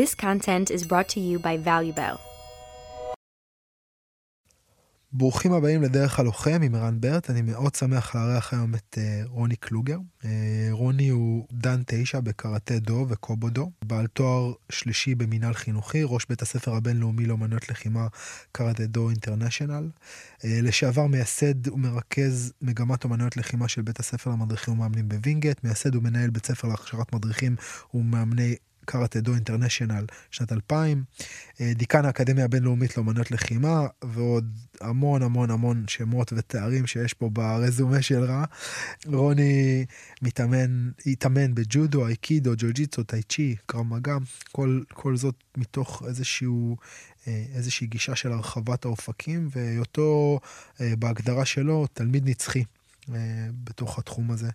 This content is brought to you by ValueBell. ברוכים הבאים לדרך הלוחם עם ערן ברט, אני מאוד שמח לארח היום את אה, רוני קלוגר. אה, רוני הוא דן תשע בקראטה דו וקובודו, בעל תואר שלישי במינהל חינוכי, ראש בית הספר הבינלאומי לאומנויות לחימה קראטה דו International. אה, לשעבר מייסד ומרכז מגמת אומנויות לחימה של בית הספר למדריכים ומאמנים בווינגייט, מייסד ומנהל בית ספר להכשרת מדריכים ומאמני קראטה דו אינטרנשיונל שנת 2000, אה, דיקן האקדמיה הבינלאומית לאומנויות לחימה ועוד המון המון המון שמות ותארים שיש פה ברזומה של רע. רוני מתאמן, התאמן בג'ודו, אייקידו, ג'ו-ג'יצו, טאי-צ'י, קרב מגע, כל, כל זאת מתוך איזשהו, אה, איזושהי גישה של הרחבת האופקים והיותו אה, בהגדרה שלו תלמיד נצחי בתוך התחום הזה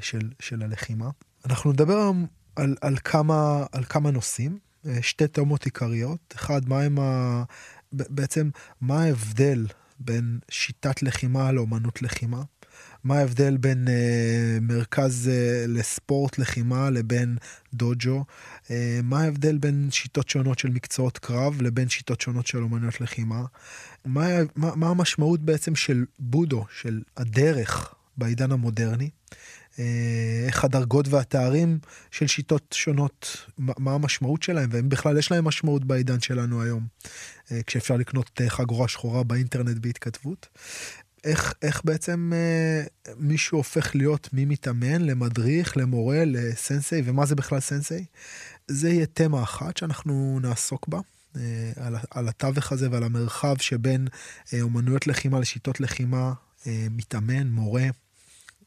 של, של הלחימה. אנחנו נדבר היום על, על, כמה, על כמה נושאים, אה, שתי תאומות עיקריות. אחד, מה הם ה... בעצם, מה ההבדל בין שיטת לחימה לאומנות לחימה? מה ההבדל בין אה, מרכז אה, לספורט לחימה לבין דוג'ו? אה, מה ההבדל בין שיטות שונות של מקצועות קרב לבין שיטות שונות של אומנויות לחימה? מה, מה, מה המשמעות בעצם של בודו, של הדרך בעידן המודרני? אה, איך הדרגות והתארים של שיטות שונות, מה המשמעות שלהם, ואם בכלל יש להם משמעות בעידן שלנו היום, אה, כשאפשר לקנות אה, חגורה שחורה באינטרנט בהתכתבות. איך, איך בעצם אה, מישהו הופך להיות ממתאמן למדריך, למורה, לסנסei, ומה זה בכלל סנסei? זה יהיה תמה אחת שאנחנו נעסוק בה. על, על התווך הזה ועל המרחב שבין אומנויות לחימה לשיטות לחימה, מתאמן, מורה,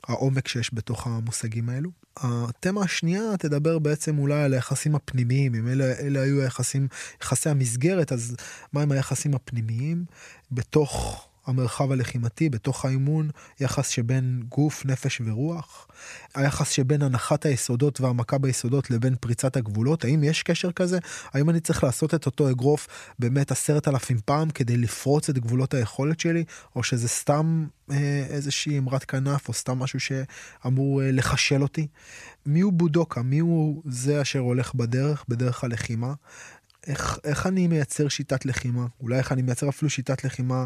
העומק שיש בתוך המושגים האלו. התמה השנייה תדבר בעצם אולי על היחסים הפנימיים, אם אלה, אלה היו היחסים, יחסי המסגרת, אז מה הם היחסים הפנימיים בתוך המרחב הלחימתי, בתוך האימון, יחס שבין גוף, נפש ורוח, היחס שבין הנחת היסודות והעמקה ביסודות לבין פריצת הגבולות, האם יש קשר כזה? האם אני צריך לעשות את אותו אגרוף באמת עשרת אלפים פעם כדי לפרוץ את גבולות היכולת שלי, או שזה סתם אה, איזושהי אמרת כנף, או סתם משהו שאמור אה, לחשל אותי? מי הוא בודוקה? מי הוא זה אשר הולך בדרך, בדרך הלחימה? איך, איך אני מייצר שיטת לחימה, אולי איך אני מייצר אפילו שיטת לחימה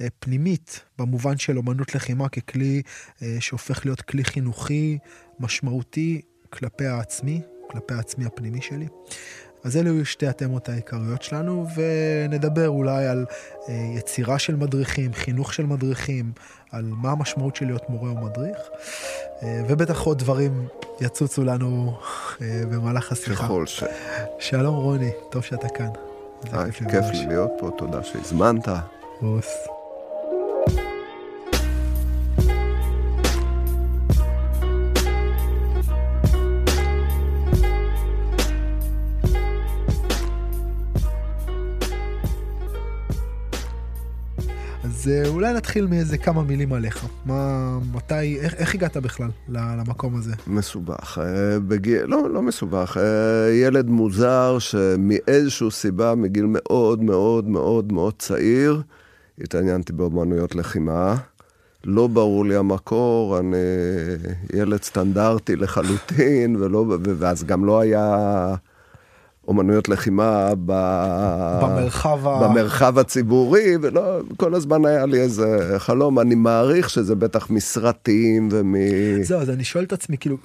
אה, פנימית, במובן של אומנות לחימה ככלי אה, שהופך להיות כלי חינוכי משמעותי כלפי העצמי, כלפי העצמי הפנימי שלי. אז אלו יהיו שתי התמות העיקריות שלנו, ונדבר אולי על אה, יצירה של מדריכים, חינוך של מדריכים, על מה המשמעות של להיות מורה או מדריך, אה, ובטח עוד דברים יצוצו לנו אה, במהלך השיחה. ככל ש... שלום רוני, טוב שאתה כאן. כיף לי להיות פה, תודה שהזמנת. בוס. אז אולי נתחיל מאיזה כמה מילים עליך. מה, מתי, איך, איך הגעת בכלל למקום הזה? מסובך. אה, בגיל, לא, לא מסובך. אה, ילד מוזר שמאיזושהי סיבה, מגיל מאוד מאוד מאוד מאוד צעיר, התעניינתי באומנויות לחימה. לא ברור לי המקור, אני ילד סטנדרטי לחלוטין, ולא, ואז גם לא היה אומנויות לחימה ב... במרחב, במרחב הציבורי, ולא, כל הזמן היה לי איזה חלום, אני מעריך שזה בטח מסרטים ומ... זהו, אז אני שואל את עצמי, כאילו,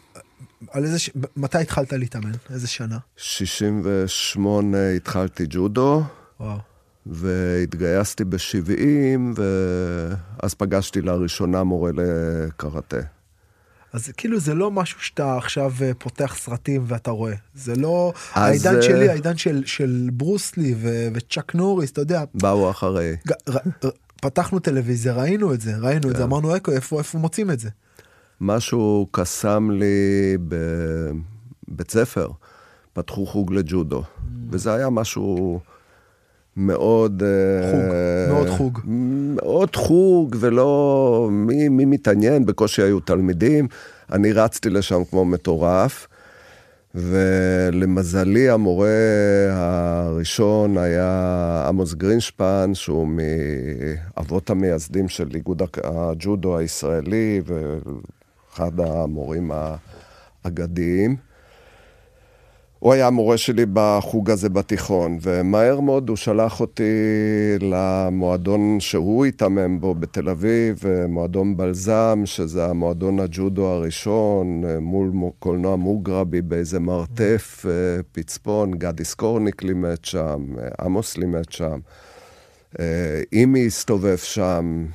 על איזה, ש... מתי התחלת להתאמן? איזה שנה? 68 התחלתי ג'ודו. וואו. והתגייסתי ב-70, ואז פגשתי לראשונה מורה לקראטה. אז כאילו זה לא משהו שאתה עכשיו אה, פותח סרטים ואתה רואה. זה לא... העידן uh... שלי, העידן של, של ברוסלי ו- וצ'אק נוריס, אתה יודע. באו אחרי. ג- ר- ר- פתחנו טלוויזיה, ראינו את זה, ראינו yeah. את זה, כן. אמרנו, איפה, איפה, איפה מוצאים את זה? משהו קסם לי בבית ספר, פתחו חוג לג'ודו, mm. וזה היה משהו... מאוד... חוג, uh, מאוד חוג. מאוד חוג, ולא... מי, מי מתעניין? בקושי היו תלמידים. אני רצתי לשם כמו מטורף, ולמזלי המורה הראשון היה עמוס גרינשפן, שהוא מאבות המייסדים של איגוד הג'ודו הישראלי, ואחד המורים האגדיים. הוא היה המורה שלי בחוג הזה בתיכון, ומהר מאוד הוא שלח אותי למועדון שהוא התאמן בו בתל אביב, מועדון בלזם, שזה המועדון הג'ודו הראשון, מול קולנוע מוגרבי באיזה מרתף פצפון, גדי סקורניק לימד שם, עמוס לימד שם, אימי הסתובב שם,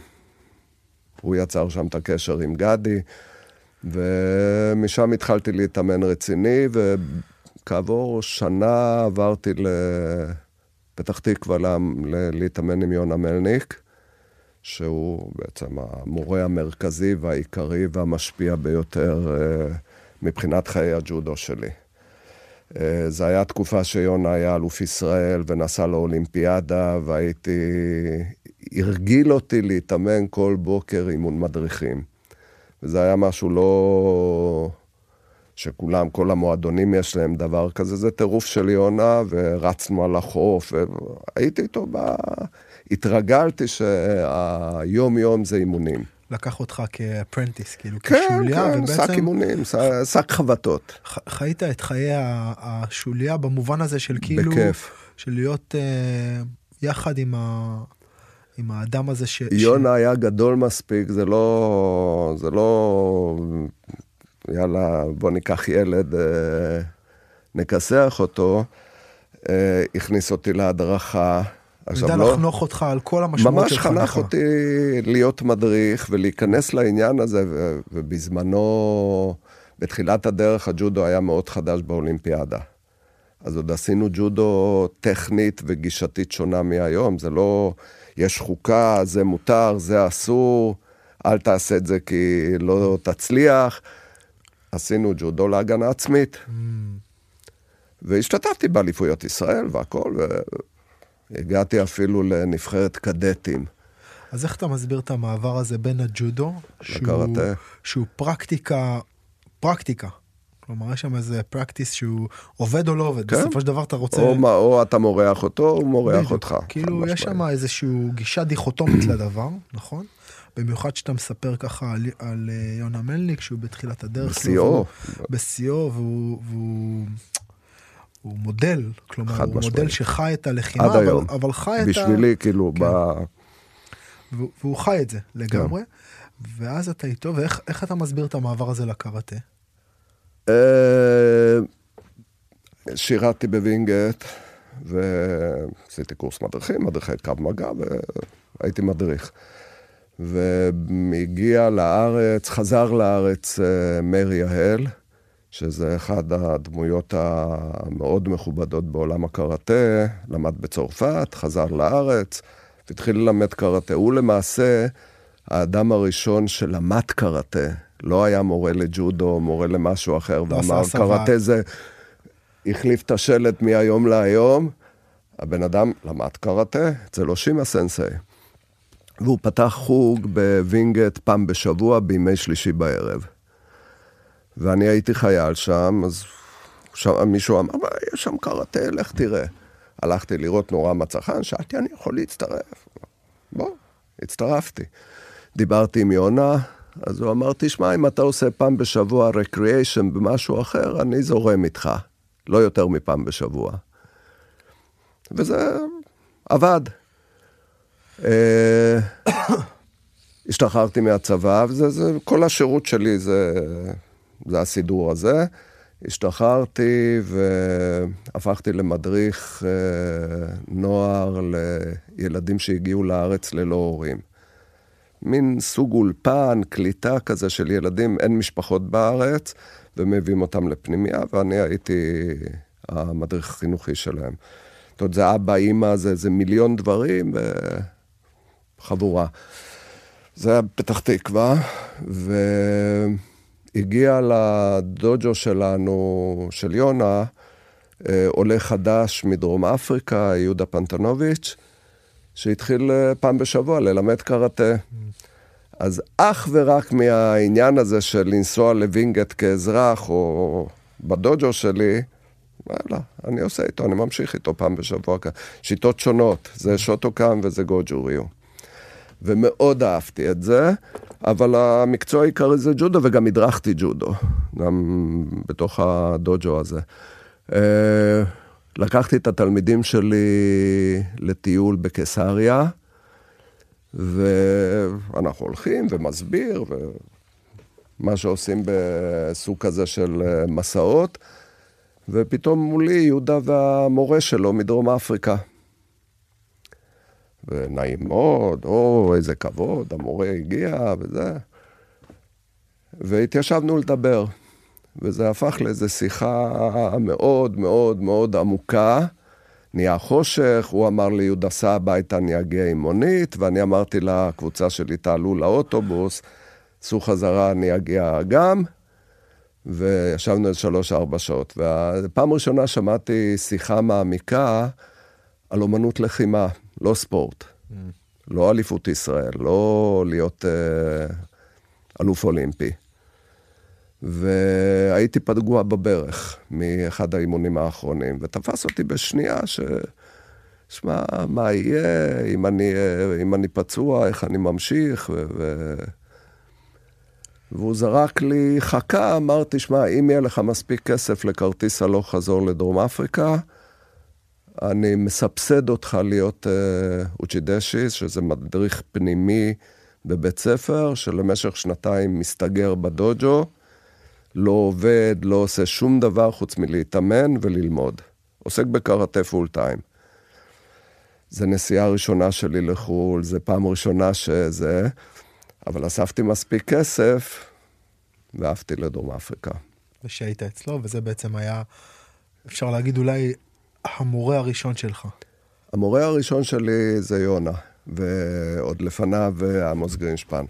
הוא יצר שם את הקשר עם גדי, ומשם התחלתי להתאמן רציני, ו... כעבור שנה עברתי לפתח תקווה להתאמן עם יונה מלניק, שהוא בעצם המורה המרכזי והעיקרי והמשפיע ביותר אה, מבחינת חיי הג'ודו שלי. אה, זו הייתה תקופה שיונה היה אלוף ישראל ונסע לאולימפיאדה, והייתי... הרגיל אותי להתאמן כל בוקר אימון מדריכים. וזה היה משהו לא... שכולם, כל המועדונים יש להם דבר כזה, זה טירוף של יונה, ורצנו על החוף, והייתי איתו ב... התרגלתי שהיום-יום זה אימונים. לקח אותך כאפרנטיס, כאילו כן, כשוליה, כן, ובעצם... שק אימונים, שק חבטות. ח, חיית את חיי השוליה במובן הזה של כאילו... בכיף. של להיות uh, יחד עם, ה, עם האדם הזה ש... יונה ש... היה גדול מספיק, זה לא... זה לא... יאללה, בוא ניקח ילד, אה, נכסח אותו, אה, הכניס אותי להדרכה. עכשיו לא... לחנוך אותך על כל המשמעות שלך. ממש חנך אותי להיות מדריך ולהיכנס לעניין הזה, ו- ובזמנו, בתחילת הדרך, הג'ודו היה מאוד חדש באולימפיאדה. אז עוד עשינו ג'ודו טכנית וגישתית שונה מהיום, זה לא, יש חוקה, זה מותר, זה אסור, אל תעשה את זה כי לא תצליח. עשינו ג'ודו להגנה עצמית. Mm. והשתתפתי באליפויות ישראל והכל, והגעתי אפילו לנבחרת קדטים. אז איך אתה מסביר את המעבר הזה בין הג'ודו, שהוא, שהוא פרקטיקה, פרקטיקה, כלומר, יש שם איזה פרקטיס שהוא עובד או לא עובד, כן? בסופו של דבר אתה רוצה... או, מה, או אתה מורח אותו, או מורח בדיוק. אותך. כאילו, יש שם איזושהי גישה דיכוטומית לדבר, נכון? במיוחד שאתה מספר ככה על, על אה, יונה מלניק, שהוא בתחילת הדרך. בשיאו. בשיאו, והוא... והוא... הוא מודל, כלומר, חד משמעית. מודל שחי את הלחימה, עד אבל, היום. אבל חי את ה... בשבילי, כאילו, כן. ב... והוא חי את זה לגמרי. כן. ואז אתה איתו, ואיך אתה מסביר את המעבר הזה לקראטה? אה, שירתתי בווינגייט, ועשיתי קורס מדריכים, מדריכי קרב מגע, והייתי מדריך. והגיע לארץ, חזר לארץ אה, מאיר יהל, שזה אחד הדמויות המאוד מכובדות בעולם הקראטה, למד בצרפת, חזר לארץ, והתחיל ללמד קראטה. הוא למעשה האדם הראשון שלמד קראטה, לא היה מורה לג'ודו, מורה למשהו אחר, לא ואמר קראטה זה, החליף את השלט מהיום להיום. הבן אדם למד קראטה, זה לא שימה סנסיי. והוא פתח חוג בווינגייט פעם בשבוע בימי שלישי בערב. ואני הייתי חייל שם, אז שם מישהו אמר, יש שם קראטה, לך תראה. הלכתי לראות נורא מצא חן, שאלתי, אני יכול להצטרף? בוא, הצטרפתי. דיברתי עם יונה, אז הוא אמר, תשמע, אם אתה עושה פעם בשבוע רקריאיישן במשהו אחר, אני זורם איתך. לא יותר מפעם בשבוע. וזה עבד. אה, השתחררתי מהצבא, וכל השירות שלי זה, זה הסידור הזה. השתחררתי והפכתי למדריך אה, נוער לילדים שהגיעו לארץ ללא הורים. מין סוג אולפן, קליטה כזה של ילדים, אין משפחות בארץ, ומביאים אותם לפנימייה, ואני הייתי המדריך החינוכי שלהם. זאת אומרת, זה אבא, אימא, זה, זה מיליון דברים, וחבורה. זה היה פתח תקווה, והגיע לדוג'ו שלנו, של יונה, אה, עולה חדש מדרום אפריקה, יהודה פנטנוביץ', שהתחיל אה, פעם בשבוע ללמד קראטה. אז אך ורק מהעניין הזה של לנסוע לווינגייט כאזרח, או בדוג'ו שלי, וואלה, אני עושה איתו, אני ממשיך איתו פעם בשבוע. שיטות שונות, זה שוטוקאם וזה גוג'וריו. ומאוד אהבתי את זה, אבל המקצוע העיקרי זה ג'ודו, וגם הדרכתי ג'ודו, גם בתוך הדוג'ו הזה. אה, לקחתי את התלמידים שלי לטיול בקיסריה, ואנחנו הולכים ומסביר, ומה שעושים בסוג כזה של אה, מסעות, ופתאום מולי יהודה והמורה שלו מדרום אפריקה. ונעים מאוד, או איזה כבוד, המורה הגיע וזה. והתיישבנו לדבר, וזה הפך לאיזו שיחה מאוד מאוד מאוד עמוקה. נהיה חושך, הוא אמר לי, יהודה, סע הביתה, אני אגיע עם מונית, ואני אמרתי לקבוצה שלי, תעלו לאוטובוס, סעו חזרה, אני אגיע גם. וישבנו איזה שלוש-ארבע שעות. ופעם ראשונה שמעתי שיחה מעמיקה על אומנות לחימה, לא ספורט. Mm. לא אליפות ישראל, לא להיות uh, אלוף אולימפי. והייתי פגוע בברך מאחד האימונים האחרונים, ותפס אותי בשנייה ש... שמע, מה יהיה, אם אני, אם אני פצוע, איך אני ממשיך, ו... ו... והוא זרק לי חכה, אמרתי, שמע, אם יהיה לך מספיק כסף לכרטיס הלוך חזור לדרום אפריקה, אני מסבסד אותך להיות uh, אוצ'ידשיס, שזה מדריך פנימי בבית ספר, שלמשך שנתיים מסתגר בדוג'ו, לא עובד, לא עושה שום דבר חוץ מלהתאמן וללמוד. עוסק בקראטה פול טיים. זה נסיעה ראשונה שלי לחו"ל, זה פעם ראשונה שזה, אבל אספתי מספיק כסף ועפתי לדרום אפריקה. ושהיית אצלו, וזה בעצם היה, אפשר להגיד אולי המורה הראשון שלך? המורה הראשון שלי זה יונה, ועוד לפניו עמוס גרינשפן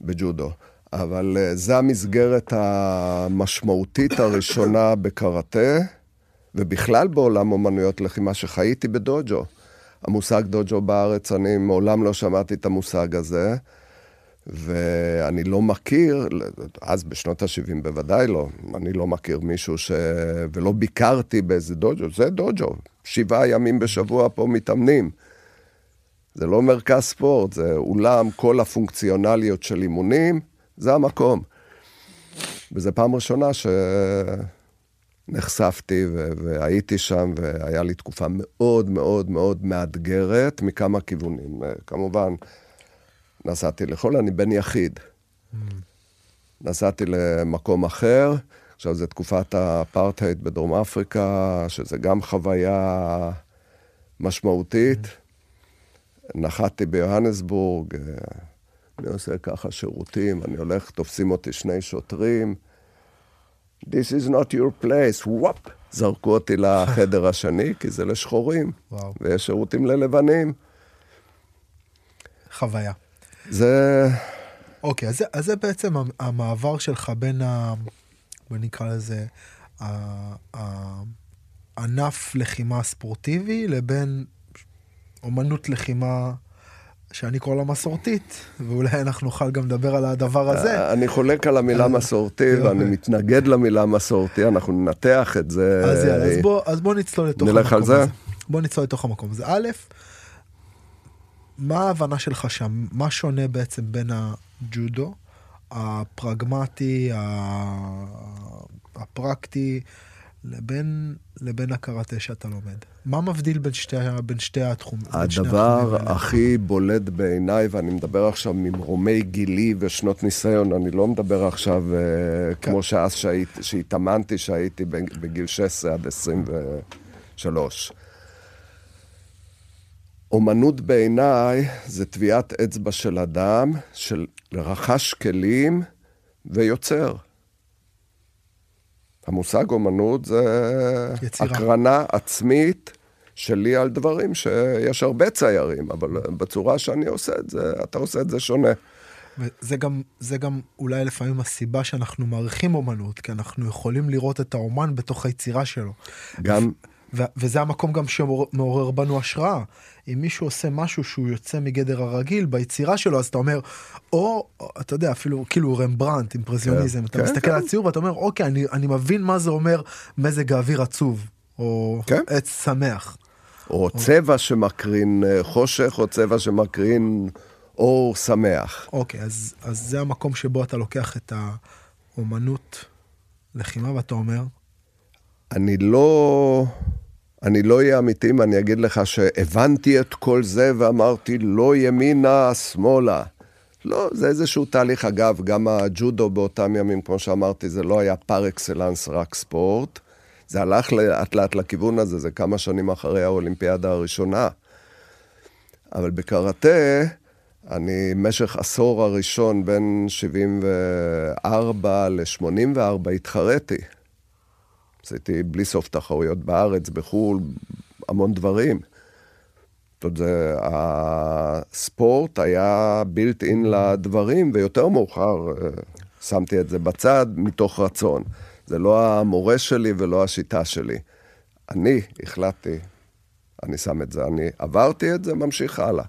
בג'ודו. אבל אה, זו המסגרת המשמעותית הראשונה בקראטה, ובכלל בעולם אומנויות לחימה שחייתי בדוג'ו. המושג דוג'ו בארץ, אני מעולם לא שמעתי את המושג הזה. ואני לא מכיר, אז בשנות ה-70 בוודאי לא, אני לא מכיר מישהו ש... ולא ביקרתי באיזה דוג'ו, זה דוג'ו, שבעה ימים בשבוע פה מתאמנים. זה לא מרכז ספורט, זה אולם, כל הפונקציונליות של אימונים, זה המקום. וזו פעם ראשונה שנחשפתי ו... והייתי שם, והיה לי תקופה מאוד מאוד מאוד מאתגרת מכמה כיוונים. כמובן, נסעתי לחו"ל, אני בן יחיד. Mm. נסעתי למקום אחר, עכשיו זו תקופת האפרטהייד בדרום אפריקה, שזה גם חוויה משמעותית. Mm. נחתתי ביוהנסבורג, אה, אני עושה ככה שירותים, אני הולך, תופסים אותי שני שוטרים. This is not your place, וואפ, זרקו אותי לחדר השני, כי זה לשחורים, וואו. ויש שירותים ללבנים. חוויה. זה... אוקיי, אז, אז זה בעצם המעבר שלך בין ה... בוא נקרא לזה, הענף לחימה ספורטיבי לבין אומנות לחימה שאני קורא לה מסורתית, ואולי אנחנו נוכל גם לדבר על הדבר הזה. אה, אני חולק על המילה מסורתי, ואני מתנגד למילה מסורתי, אנחנו ננתח את זה. אז יאללה, אז אז בוא נצלול לתוך המקום הזה. נלך על זה? בוא נצלול לתוך המקום הזה. א', מה ההבנה שלך שם? מה שונה בעצם בין הג'ודו, הפרגמטי, הפרקטי, לבין, לבין הקראטה שאתה לומד? מה מבדיל בין שתי, בין שתי התחומים? הדבר הכי בולט בעיניי, ואני מדבר עכשיו ממרומי גילי ושנות ניסיון, אני לא מדבר עכשיו uh, כמו שאז שהתאמנתי, שהייתי בגיל 16 עד 23. אומנות בעיניי זה טביעת אצבע של אדם, של רכש כלים ויוצר. המושג אומנות זה יצירה. הקרנה עצמית שלי על דברים שיש הרבה ציירים, אבל בצורה שאני עושה את זה, אתה עושה את זה שונה. וזה גם, זה גם אולי לפעמים הסיבה שאנחנו מעריכים אומנות, כי אנחנו יכולים לראות את האומן בתוך היצירה שלו. גם... ו- וזה המקום גם שמעורר בנו השראה. אם מישהו עושה משהו שהוא יוצא מגדר הרגיל ביצירה שלו, אז אתה אומר, או, אתה יודע, אפילו כאילו רמברנט, אימפרזיוניזם, כן, אתה כן, מסתכל כן. על הציור ואתה אומר, אוקיי, אני, אני מבין מה זה אומר מזג האוויר עצוב, או כן. עץ שמח. או, או צבע שמקרין אה, חושך, או צבע שמקרין אור שמח. אוקיי, אז, אז זה המקום שבו אתה לוקח את האומנות לחימה ואתה אומר, אני לא... אני לא אהיה אמיתי אם אני אגיד לך שהבנתי את כל זה ואמרתי לא ימינה, שמאלה. לא, זה איזשהו תהליך. אגב, גם הג'ודו באותם ימים, כמו שאמרתי, זה לא היה פר אקסלנס רק ספורט. זה הלך לאט לאט לכיוון הזה, זה כמה שנים אחרי האולימפיאדה הראשונה. אבל בקראטה, אני במשך עשור הראשון, בין 74 ל-84, התחרתי. עשיתי בלי סוף תחרויות בארץ, בחו"ל, המון דברים. זאת אומרת, הספורט היה בילט אין לדברים, ויותר מאוחר אה, שמתי את זה בצד מתוך רצון. זה לא המורה שלי ולא השיטה שלי. אני החלטתי, אני שם את זה, אני עברתי את זה, ממשיך הלאה.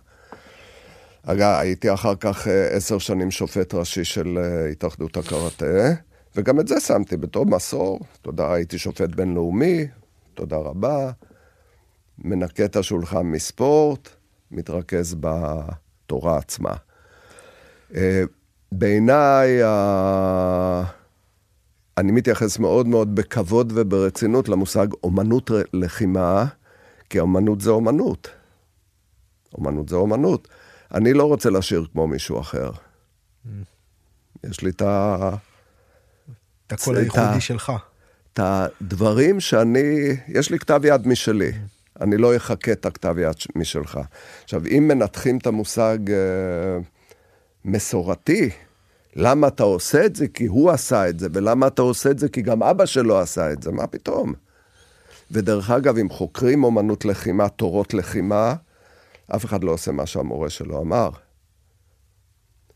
אגב, הייתי אחר כך אה, עשר שנים שופט ראשי של אה, התאחדות הקראטה, וגם את זה שמתי בתור מסור. תודה, הייתי שופט בינלאומי, תודה רבה. מנקה את השולחן מספורט, מתרכז בתורה עצמה. אה, בעיניי, אני מתייחס מאוד מאוד בכבוד וברצינות למושג אומנות לחימה, כי אומנות זה אומנות. אומנות זה אומנות. אני לא רוצה לשיר כמו מישהו אחר. Mm. יש לי את ה... את הקול הייחודי שלך. את הדברים שאני, יש לי כתב יד משלי. אני לא אחכה את הכתב יד משלך. עכשיו, אם מנתחים את המושג אה, מסורתי, למה אתה עושה את זה? כי הוא עשה את זה, ולמה אתה עושה את זה? כי גם אבא שלו עשה את זה, מה פתאום? ודרך אגב, אם חוקרים אומנות לחימה, תורות לחימה, אף אחד לא עושה מה שהמורה שלו אמר.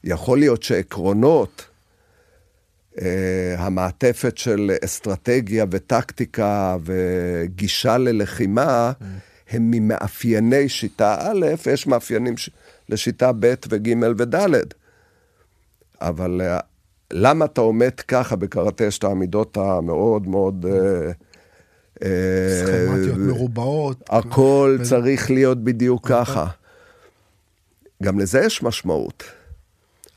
יכול להיות שעקרונות, המעטפת של אסטרטגיה וטקטיקה וגישה ללחימה, mm. הם ממאפייני שיטה א', יש מאפיינים ש... לשיטה ב' וג' וד'. אבל אה, למה אתה עומד ככה בקראטה, יש את העמידות המאוד מאוד... אה, סכמטיות מרובעות. הכל צריך להיות בדיוק ככה. גם לזה יש משמעות.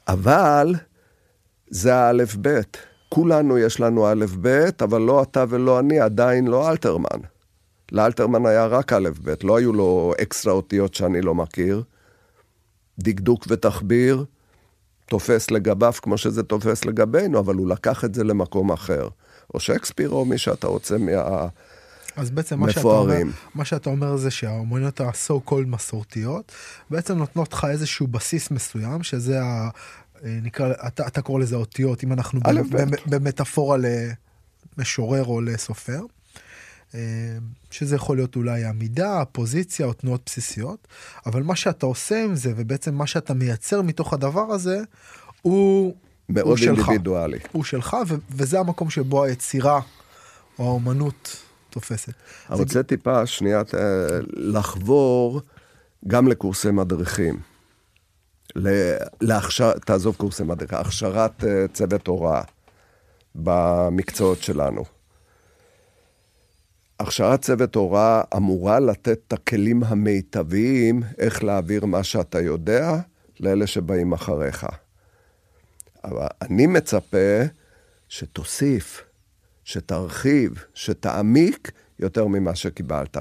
אבל זה האלף-בית. כולנו יש לנו אלף-בית, אבל לא אתה ולא אני, עדיין לא אלתרמן. לאלתרמן היה רק אלף-בית, לא היו לו אקסטרה אותיות שאני לא מכיר. דקדוק ותחביר, תופס לגביו כמו שזה תופס לגבינו, אבל הוא לקח את זה למקום אחר. או שייקספיר או מי שאתה רוצה מה... אז בעצם מה שאתה, אומר, מה שאתה אומר זה שהאומנויות ה-so called מסורתיות בעצם נותנות לך איזשהו בסיס מסוים שזה נקרא, אתה, אתה קורא לזה אותיות אם אנחנו במטאפורה למשורר או לסופר. אה, שזה יכול להיות אולי עמידה, פוזיציה או תנועות בסיסיות, אבל מה שאתה עושה עם זה ובעצם מה שאתה מייצר מתוך הדבר הזה הוא מאוד הוא אינדיבידואלי. הוא שלך ו- וזה המקום שבו היצירה או האומנות תופסת. אני רוצה זה... טיפה שנייה לחבור גם לקורסי מדריכים. להכשר... תעזוב קורסי מדריכים, הכשרת אה, צוות הוראה במקצועות שלנו. הכשרת צוות הוראה אמורה לתת את הכלים המיטביים איך להעביר מה שאתה יודע לאלה שבאים אחריך. אבל אני מצפה שתוסיף, שתרחיב, שתעמיק יותר ממה שקיבלת. Mm.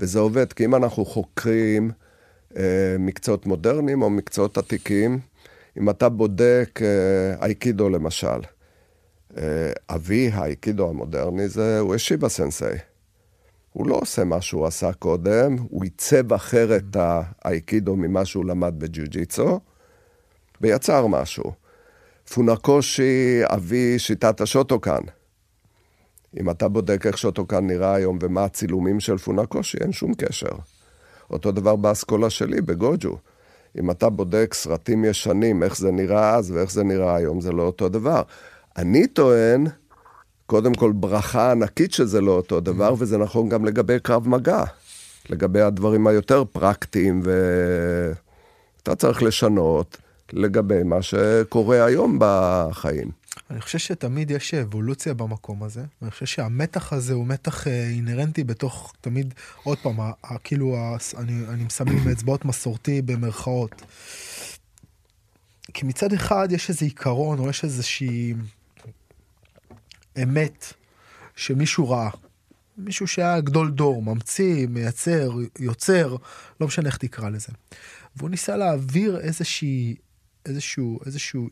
וזה עובד, כי אם אנחנו חוקרים מקצועות מודרניים או מקצועות עתיקים, אם אתה בודק אה, אייקידו למשל, אה, אבי האייקידו המודרני זה הוא השיבה סנסei. הוא לא עושה מה שהוא עשה קודם, הוא עיצב אחרת את האייקידו ממה שהוא למד בג'יוג'יצו, ויצר משהו. פונקושי, אבי שיטת השוטוקן. אם אתה בודק איך שוטוקן נראה היום ומה הצילומים של פונקושי, אין שום קשר. אותו דבר באסכולה שלי, בגוג'ו. אם אתה בודק סרטים ישנים, איך זה נראה אז ואיך זה נראה היום, זה לא אותו דבר. אני טוען קודם כל ברכה ענקית שזה לא אותו דבר, mm-hmm. וזה נכון גם לגבי קרב מגע, לגבי הדברים היותר פרקטיים, ואתה צריך לשנות לגבי מה שקורה היום בחיים. אני חושב שתמיד יש אבולוציה במקום הזה, ואני חושב שהמתח הזה הוא מתח אה, אינהרנטי בתוך, תמיד, עוד פעם, כאילו, אני, אני מסמן עם אצבעות מסורתי במרכאות. כי מצד אחד יש איזה עיקרון, או יש איזושהי... אמת שמישהו ראה. מישהו שהיה גדול דור, ממציא, מייצר, יוצר, לא משנה איך תקרא לזה. והוא ניסה להעביר איזושהי, איזשהו, איזשהו,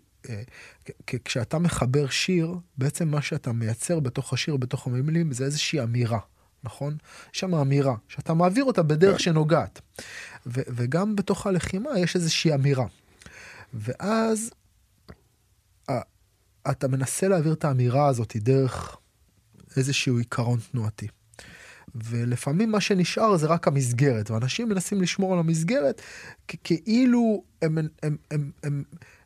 כשאתה מחבר שיר, בעצם מה שאתה מייצר בתוך השיר, בתוך המילים, זה איזושהי אמירה. נכון? יש שם אמירה, שאתה מעביר אותה בדרך כן. שנוגעת. ו- וגם בתוך הלחימה יש איזושהי אמירה. ואז אתה מנסה להעביר את האמירה הזאת דרך איזשהו עיקרון תנועתי. ולפעמים מה שנשאר זה רק המסגרת, ואנשים מנסים לשמור על המסגרת כאילו הם, הם, הם, הם, הם,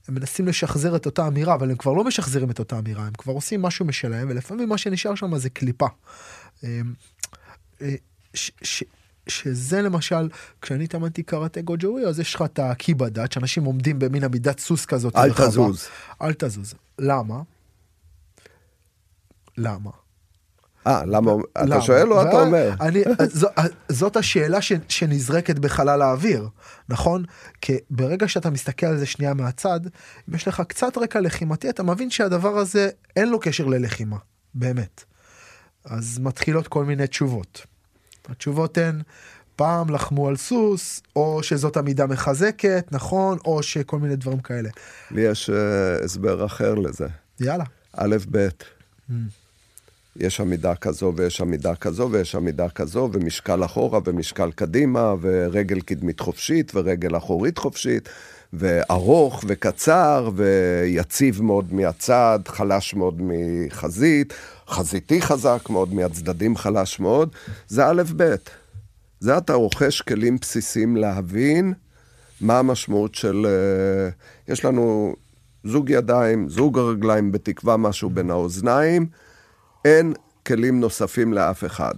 הם מנסים לשחזר את אותה אמירה, אבל הם כבר לא משחזרים את אותה אמירה, הם כבר עושים משהו משלהם, ולפעמים מה שנשאר שם זה קליפה. אמ, אה, ש, ש, שזה למשל, כשאני התאמנתי קראטה גוג'ווי, אז יש לך את הקיבדת, שאנשים עומדים במין עמידת סוס כזאת. אל רחבה. תזוז. אל תזוז. למה? למה? אה, למה? אתה שואל או אתה אומר? אני, ז, זאת השאלה ש, שנזרקת בחלל האוויר, נכון? כי ברגע שאתה מסתכל על זה שנייה מהצד, אם יש לך קצת רקע לחימתי, אתה מבין שהדבר הזה אין לו קשר ללחימה, באמת. אז מתחילות כל מיני תשובות. התשובות הן, פעם לחמו על סוס, או שזאת עמידה מחזקת, נכון, או שכל מיני דברים כאלה. לי יש uh, הסבר אחר לזה. יאללה. א', ב'. Mm. יש עמידה כזו ויש עמידה כזו ויש עמידה כזו, ומשקל אחורה ומשקל קדימה, ורגל קדמית חופשית ורגל אחורית חופשית, וארוך וקצר, ויציב מאוד מהצד, חלש מאוד מחזית, חזיתי חזק מאוד, מהצדדים חלש מאוד, זה א' ב'. זה אתה רוכש כלים בסיסיים להבין מה המשמעות של... אה, יש לנו זוג ידיים, זוג הרגליים, בתקווה משהו בין האוזניים, אין כלים נוספים לאף אחד.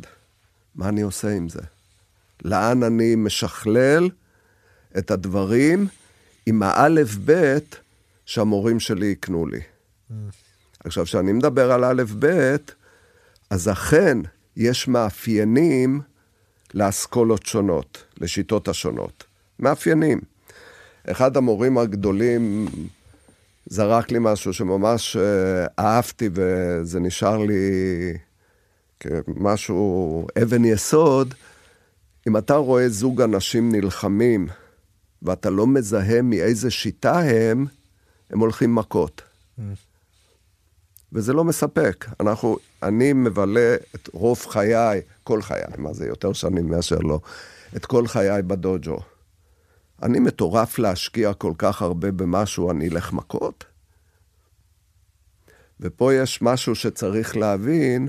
מה אני עושה עם זה? לאן אני משכלל את הדברים עם האלף-בית שהמורים שלי יקנו לי. Mm. עכשיו, כשאני מדבר על א', ב', אז אכן יש מאפיינים לאסכולות שונות, לשיטות השונות. מאפיינים. אחד המורים הגדולים זרק לי משהו שממש אה, אהבתי וזה נשאר לי כמשהו, אבן יסוד. אם אתה רואה זוג אנשים נלחמים ואתה לא מזהה מאיזה שיטה הם, הם הולכים מכות. Mm. וזה לא מספק. אנחנו, אני מבלה את רוב חיי, כל חיי, מה זה יותר שנים מאשר לא, את כל חיי בדוג'ו. אני מטורף להשקיע כל כך הרבה במשהו, אני אלך מכות? ופה יש משהו שצריך להבין,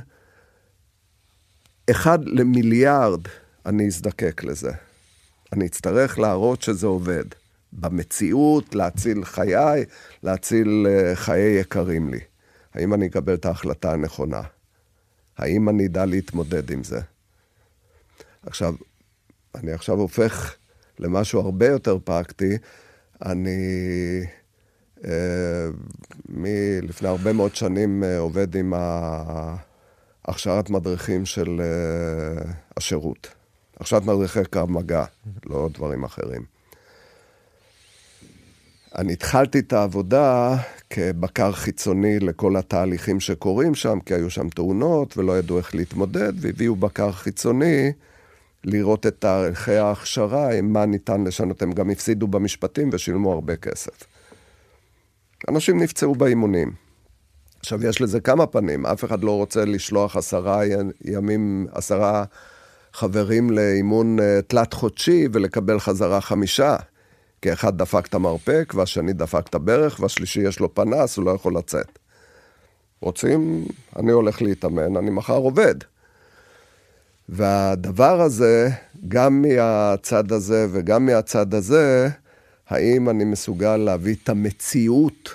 אחד למיליארד אני אזדקק לזה. אני אצטרך להראות שזה עובד. במציאות, להציל חיי, להציל uh, חיי יקרים לי. האם אני אקבל את ההחלטה הנכונה? האם אני אדע להתמודד עם זה? עכשיו, אני עכשיו הופך למשהו הרבה יותר פרקטי. אני אה, מלפני הרבה מאוד שנים אה, עובד עם הכשרת מדריכים של אה, השירות. הכשרת מדריכי קו מגע, לא דברים אחרים. אני התחלתי את העבודה כבקר חיצוני לכל התהליכים שקורים שם, כי היו שם תאונות ולא ידעו איך להתמודד, והביאו בקר חיצוני לראות את תאריכי ההכשרה, מה ניתן לשנות. הם גם הפסידו במשפטים ושילמו הרבה כסף. אנשים נפצעו באימונים. עכשיו, יש לזה כמה פנים, אף אחד לא רוצה לשלוח עשרה ימים, עשרה חברים לאימון אה, תלת-חודשי ולקבל חזרה חמישה. כי אחד דפק את המרפק, והשני דפק את הברך, והשלישי יש לו פנס, הוא לא יכול לצאת. רוצים, אני הולך להתאמן, אני מחר עובד. והדבר הזה, גם מהצד הזה וגם מהצד הזה, האם אני מסוגל להביא את המציאות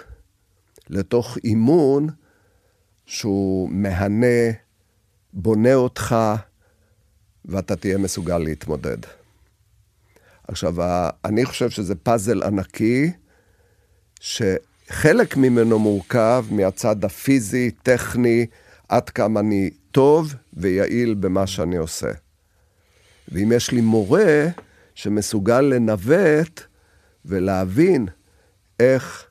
לתוך אימון שהוא מהנה, בונה אותך, ואתה תהיה מסוגל להתמודד. עכשיו, אני חושב שזה פאזל ענקי, שחלק ממנו מורכב מהצד הפיזי, טכני, עד כמה אני טוב ויעיל במה שאני עושה. ואם יש לי מורה שמסוגל לנווט ולהבין איך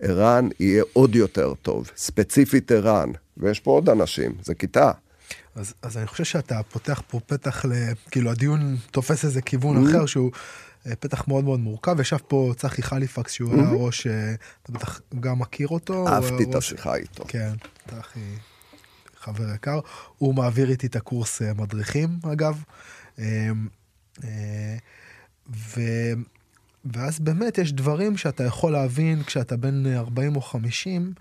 ערן יהיה עוד יותר טוב, ספציפית ערן, ויש פה עוד אנשים, זה כיתה. אז, אז אני חושב שאתה פותח פה פתח ל... כאילו הדיון תופס איזה כיוון mm-hmm. אחר שהוא אה, פתח מאוד מאוד מורכב. ישב פה צחי חליפקס שהוא mm-hmm. היה ראש, אה, אתה בטח גם מכיר אותו. אהבתי את השיחה איתו. כן, צחי חבר יקר. הוא מעביר איתי את הקורס אה, מדריכים אגב. ו... ואז באמת יש דברים שאתה יכול להבין כשאתה בן 40 או 50,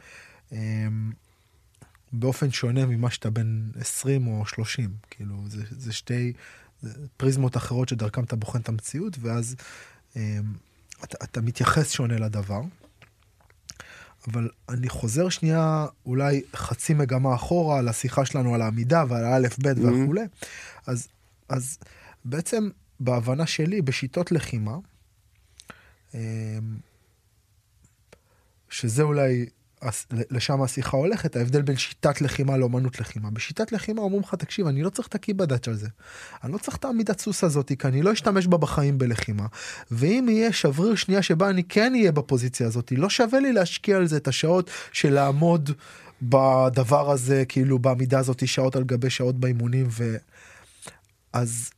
באופן שונה ממה שאתה בן 20 או 30. כאילו, זה, זה שתי פריזמות אחרות שדרכם אתה בוחן את המציאות, ואז אה, אתה, אתה מתייחס שונה לדבר. אבל אני חוזר שנייה אולי חצי מגמה אחורה לשיחה שלנו על העמידה ועל האלף בית mm-hmm. וכולי. אז, אז בעצם בהבנה שלי בשיטות לחימה, אמ, שזה אולי לשם השיחה הולכת, ההבדל בין שיטת לחימה לאומנות לחימה. בשיטת לחימה אומרים לך, תקשיב, אני לא צריך את הקיבדאץ' על זה. אני לא צריך את העמידת סוס הזאת, כי אני לא אשתמש בה בחיים בלחימה. ואם יהיה שבריר שנייה שבה אני כן אהיה בפוזיציה הזאת, לא שווה לי להשקיע על זה את השעות של לעמוד בדבר הזה, כאילו בעמידה הזאת, שעות על גבי שעות באימונים. ו... אז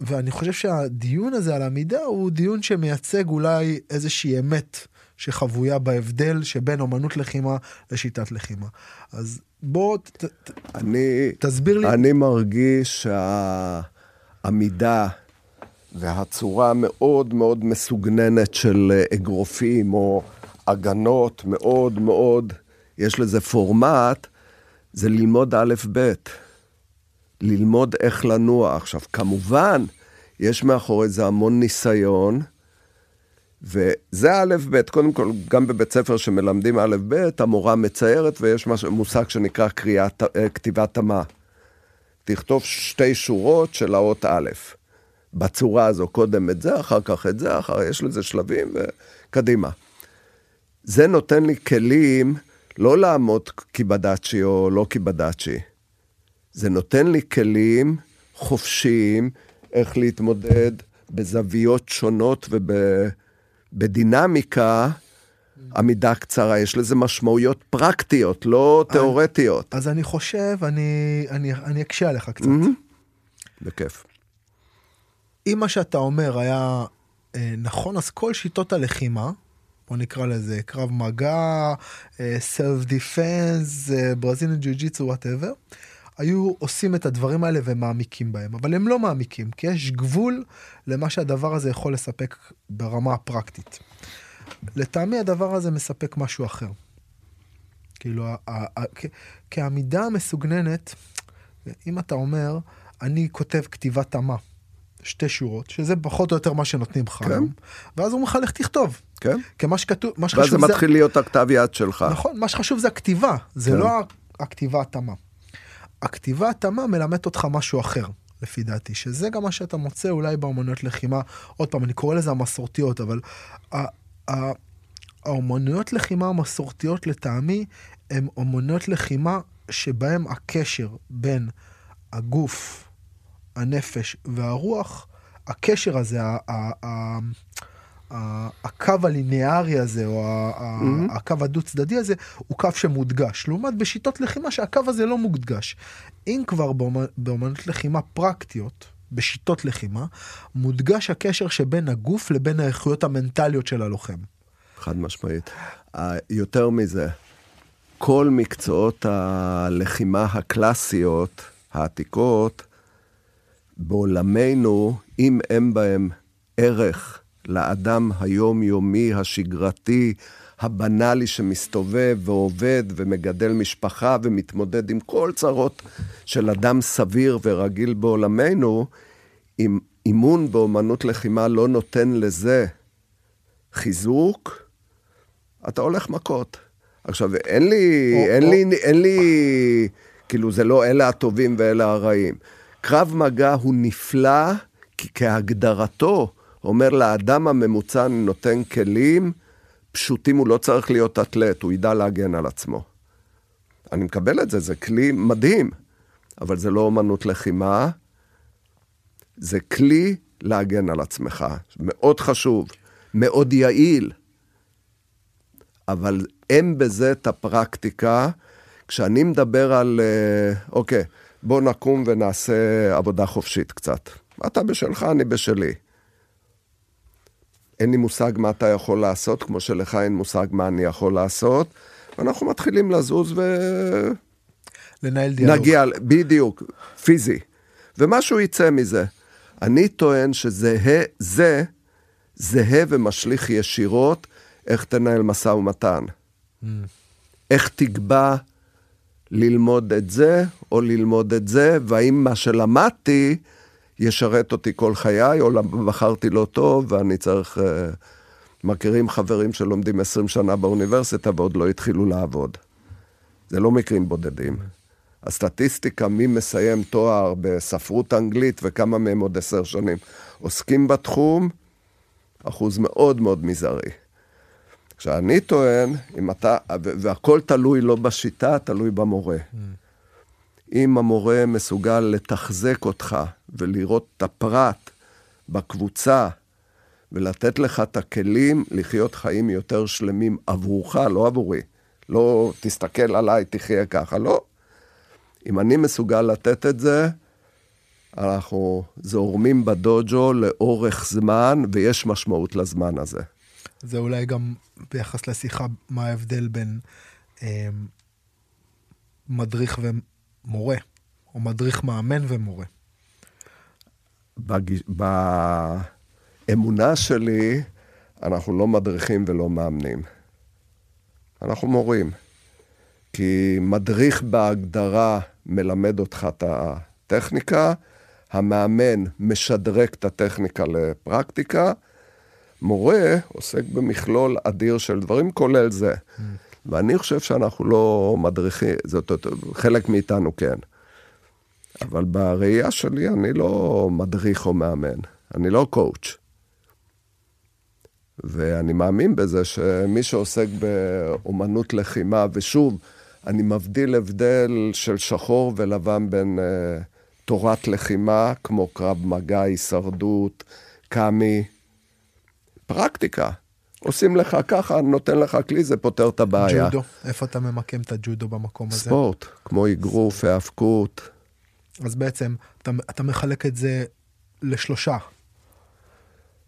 ואני חושב שהדיון הזה על עמידה הוא דיון שמייצג אולי איזושהי אמת שחבויה בהבדל שבין אומנות לחימה לשיטת לחימה. אז בוא ת, ת, אני, תסביר לי. אני מרגיש שהעמידה והצורה המאוד מאוד מסוגננת של אגרופים או הגנות מאוד מאוד, יש לזה פורמט, זה ללמוד א'-ב'. ללמוד איך לנוע. עכשיו, כמובן, יש מאחורי זה המון ניסיון, וזה א' ב', קודם כל, גם בבית ספר שמלמדים א' ב', המורה מציירת ויש מש, מושג שנקרא קריאת, אה, כתיבת תמה. תכתוב שתי שורות של האות א', בצורה הזו, קודם את זה, אחר כך את זה, אחר יש לזה שלבים וקדימה. זה נותן לי כלים לא לעמוד קיבדאצ'י או לא קיבדאצ'י. זה נותן לי כלים חופשיים איך להתמודד בזוויות שונות ובדינמיקה. עמידה קצרה, יש לזה משמעויות פרקטיות, לא תיאורטיות. אז אני חושב, אני, אני, אני אקשה עליך קצת. בכיף. אם מה שאתה אומר היה אה, נכון, אז כל שיטות הלחימה, בוא נקרא לזה קרב מגע, self defense, Brazilian Jiu Jitsu, whatever, היו עושים את הדברים האלה ומעמיקים בהם, אבל הם לא מעמיקים, כי יש גבול למה שהדבר הזה יכול לספק ברמה הפרקטית. לטעמי הדבר הזה מספק משהו אחר. כאילו, כעמידה מסוגננת, אם אתה אומר, אני כותב כתיבת תמה, שתי שורות, שזה פחות או יותר מה שנותנים לך כן. ואז הוא אומר לך, לך תכתוב. כן. כי מה שכתוב, מה שחשוב זה... ואז זה מתחיל להיות הכתב יד שלך. נכון, מה שחשוב זה הכתיבה, זה כן. לא הכתיבה התמה. הכתיבה התאמה מלמדת אותך משהו אחר, לפי דעתי, שזה גם מה שאתה מוצא אולי באומנויות לחימה. עוד פעם, אני קורא לזה המסורתיות, אבל האומנויות לחימה המסורתיות לטעמי, הן אומנויות לחימה שבהן הקשר בין הגוף, הנפש והרוח, הקשר הזה, הקו הליניארי הזה, או mm-hmm. הקו הדו צדדי הזה, הוא קו שמודגש. לעומת בשיטות לחימה שהקו הזה לא מודגש. אם כבר באמנות לחימה פרקטיות, בשיטות לחימה, מודגש הקשר שבין הגוף לבין האיכויות המנטליות של הלוחם. חד משמעית. יותר מזה, כל מקצועות הלחימה הקלאסיות, העתיקות, בעולמנו, אם אין בהם ערך לאדם היומיומי, השגרתי, הבנאלי שמסתובב ועובד ומגדל משפחה ומתמודד עם כל צרות של אדם סביר ורגיל בעולמנו, אם אימון באומנות לחימה לא נותן לזה חיזוק, אתה הולך מכות. עכשיו, אין לי, או, אין או... לי, אין לי, כאילו, זה לא אלה הטובים ואלה הרעים. קרב מגע הוא נפלא, כי כהגדרתו, אומר לאדם הממוצע, נותן כלים פשוטים, הוא לא צריך להיות אתלט, הוא ידע להגן על עצמו. אני מקבל את זה, זה כלי מדהים, אבל זה לא אומנות לחימה, זה כלי להגן על עצמך, מאוד חשוב, מאוד יעיל, אבל אין בזה את הפרקטיקה. כשאני מדבר על, אה, אוקיי, בוא נקום ונעשה עבודה חופשית קצת. אתה בשלך, אני בשלי. אין לי מושג מה אתה יכול לעשות, כמו שלך אין מושג מה אני יכול לעשות, ואנחנו מתחילים לזוז ו... לנהל דיאלוג. נגיע, בדיוק, פיזי. ומשהו יצא מזה. אני טוען שזה זה זהה ומשליך ישירות איך תנהל משא ומתן. Mm. איך תקבע ללמוד את זה או ללמוד את זה, והאם מה שלמדתי ישרת אותי כל חיי, או בחרתי לא טוב ואני צריך... Uh, מכירים חברים שלומדים 20 שנה באוניברסיטה ועוד לא התחילו לעבוד. זה לא מקרים בודדים. הסטטיסטיקה, מי מסיים תואר בספרות אנגלית וכמה מהם עוד עשר שנים עוסקים בתחום, אחוז מאוד מאוד מזערי. עכשיו, אני טוען, אם אתה, והכל תלוי לא בשיטה, תלוי במורה. Mm. אם המורה מסוגל לתחזק אותך ולראות את הפרט בקבוצה ולתת לך את הכלים לחיות חיים יותר שלמים עבורך, לא עבורי. לא תסתכל עליי, תחיה ככה, לא. אם אני מסוגל לתת את זה, אנחנו זורמים בדוג'ו לאורך זמן, ויש משמעות לזמן הזה. זה אולי גם ביחס לשיחה, מה ההבדל בין אה, מדריך ומורה, או מדריך מאמן ומורה. בג... באמונה שלי, אנחנו לא מדריכים ולא מאמנים. אנחנו מורים. כי מדריך בהגדרה מלמד אותך את הטכניקה, המאמן משדרג את הטכניקה לפרקטיקה, מורה עוסק במכלול אדיר של דברים, כולל זה. Mm. ואני חושב שאנחנו לא מדריכים, זאת חלק מאיתנו כן. אבל בראייה שלי אני לא מדריך או מאמן, אני לא קואוץ'. ואני מאמין בזה שמי שעוסק באומנות לחימה, ושוב, אני מבדיל הבדל של שחור ולבן בין uh, תורת לחימה, כמו קרב מגע, הישרדות, קאמי, פרקטיקה. עושים לך ככה, נותן לך כלי, זה פותר את הבעיה. ג'ודו, איפה אתה ממקם את הג'ודו במקום הזה? ספורט, כמו אגרוף, היאבקות. אז בעצם, אתה, אתה מחלק את זה לשלושה.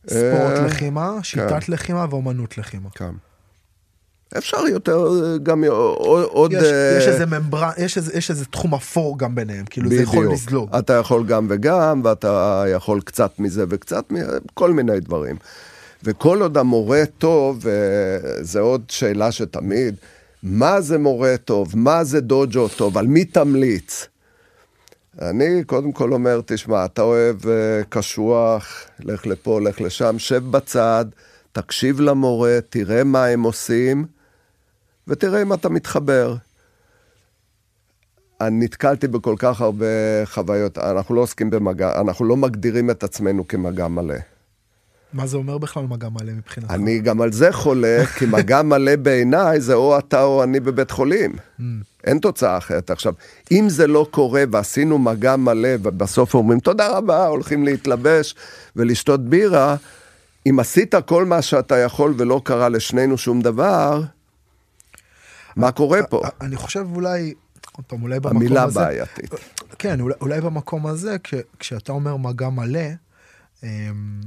ספורט אה, לחימה, שיטת כן. לחימה ואומנות לחימה. כן. אפשר יותר גם עוד... יש, uh... יש איזה ממברן, יש איזה, יש איזה תחום אפור גם ביניהם, כאילו בדיוק. זה יכול לזלוג. אתה יכול גם וגם, ואתה יכול קצת מזה וקצת מזה, כל מיני דברים. וכל עוד המורה טוב, וזה עוד שאלה שתמיד, מה זה מורה טוב? מה זה דוג'ו טוב? על מי תמליץ? אני קודם כל אומר, תשמע, אתה אוהב uh, קשוח, לך לפה, לך לשם, שב בצד, תקשיב למורה, תראה מה הם עושים, ותראה אם אתה מתחבר. אני נתקלתי בכל כך הרבה חוויות, אנחנו לא עוסקים במגע, אנחנו לא מגדירים את עצמנו כמגע מלא. מה זה אומר בכלל מגע מלא מבחינתך? אני גם על זה חולה, כי מגע מלא בעיניי זה או אתה או אני בבית חולים. Mm. אין תוצאה אחרת. עכשיו, אם זה לא קורה ועשינו מגע מלא ובסוף אומרים תודה רבה, הולכים להתלבש ולשתות בירה, אם עשית כל מה שאתה יכול ולא קרה לשנינו שום דבר, מה קורה פה? אני חושב אולי, עוד פעם, אולי במקום המילה הזה... המילה בעייתית. כן, אולי, אולי במקום הזה, כש, כשאתה אומר מגע מלא, אמ,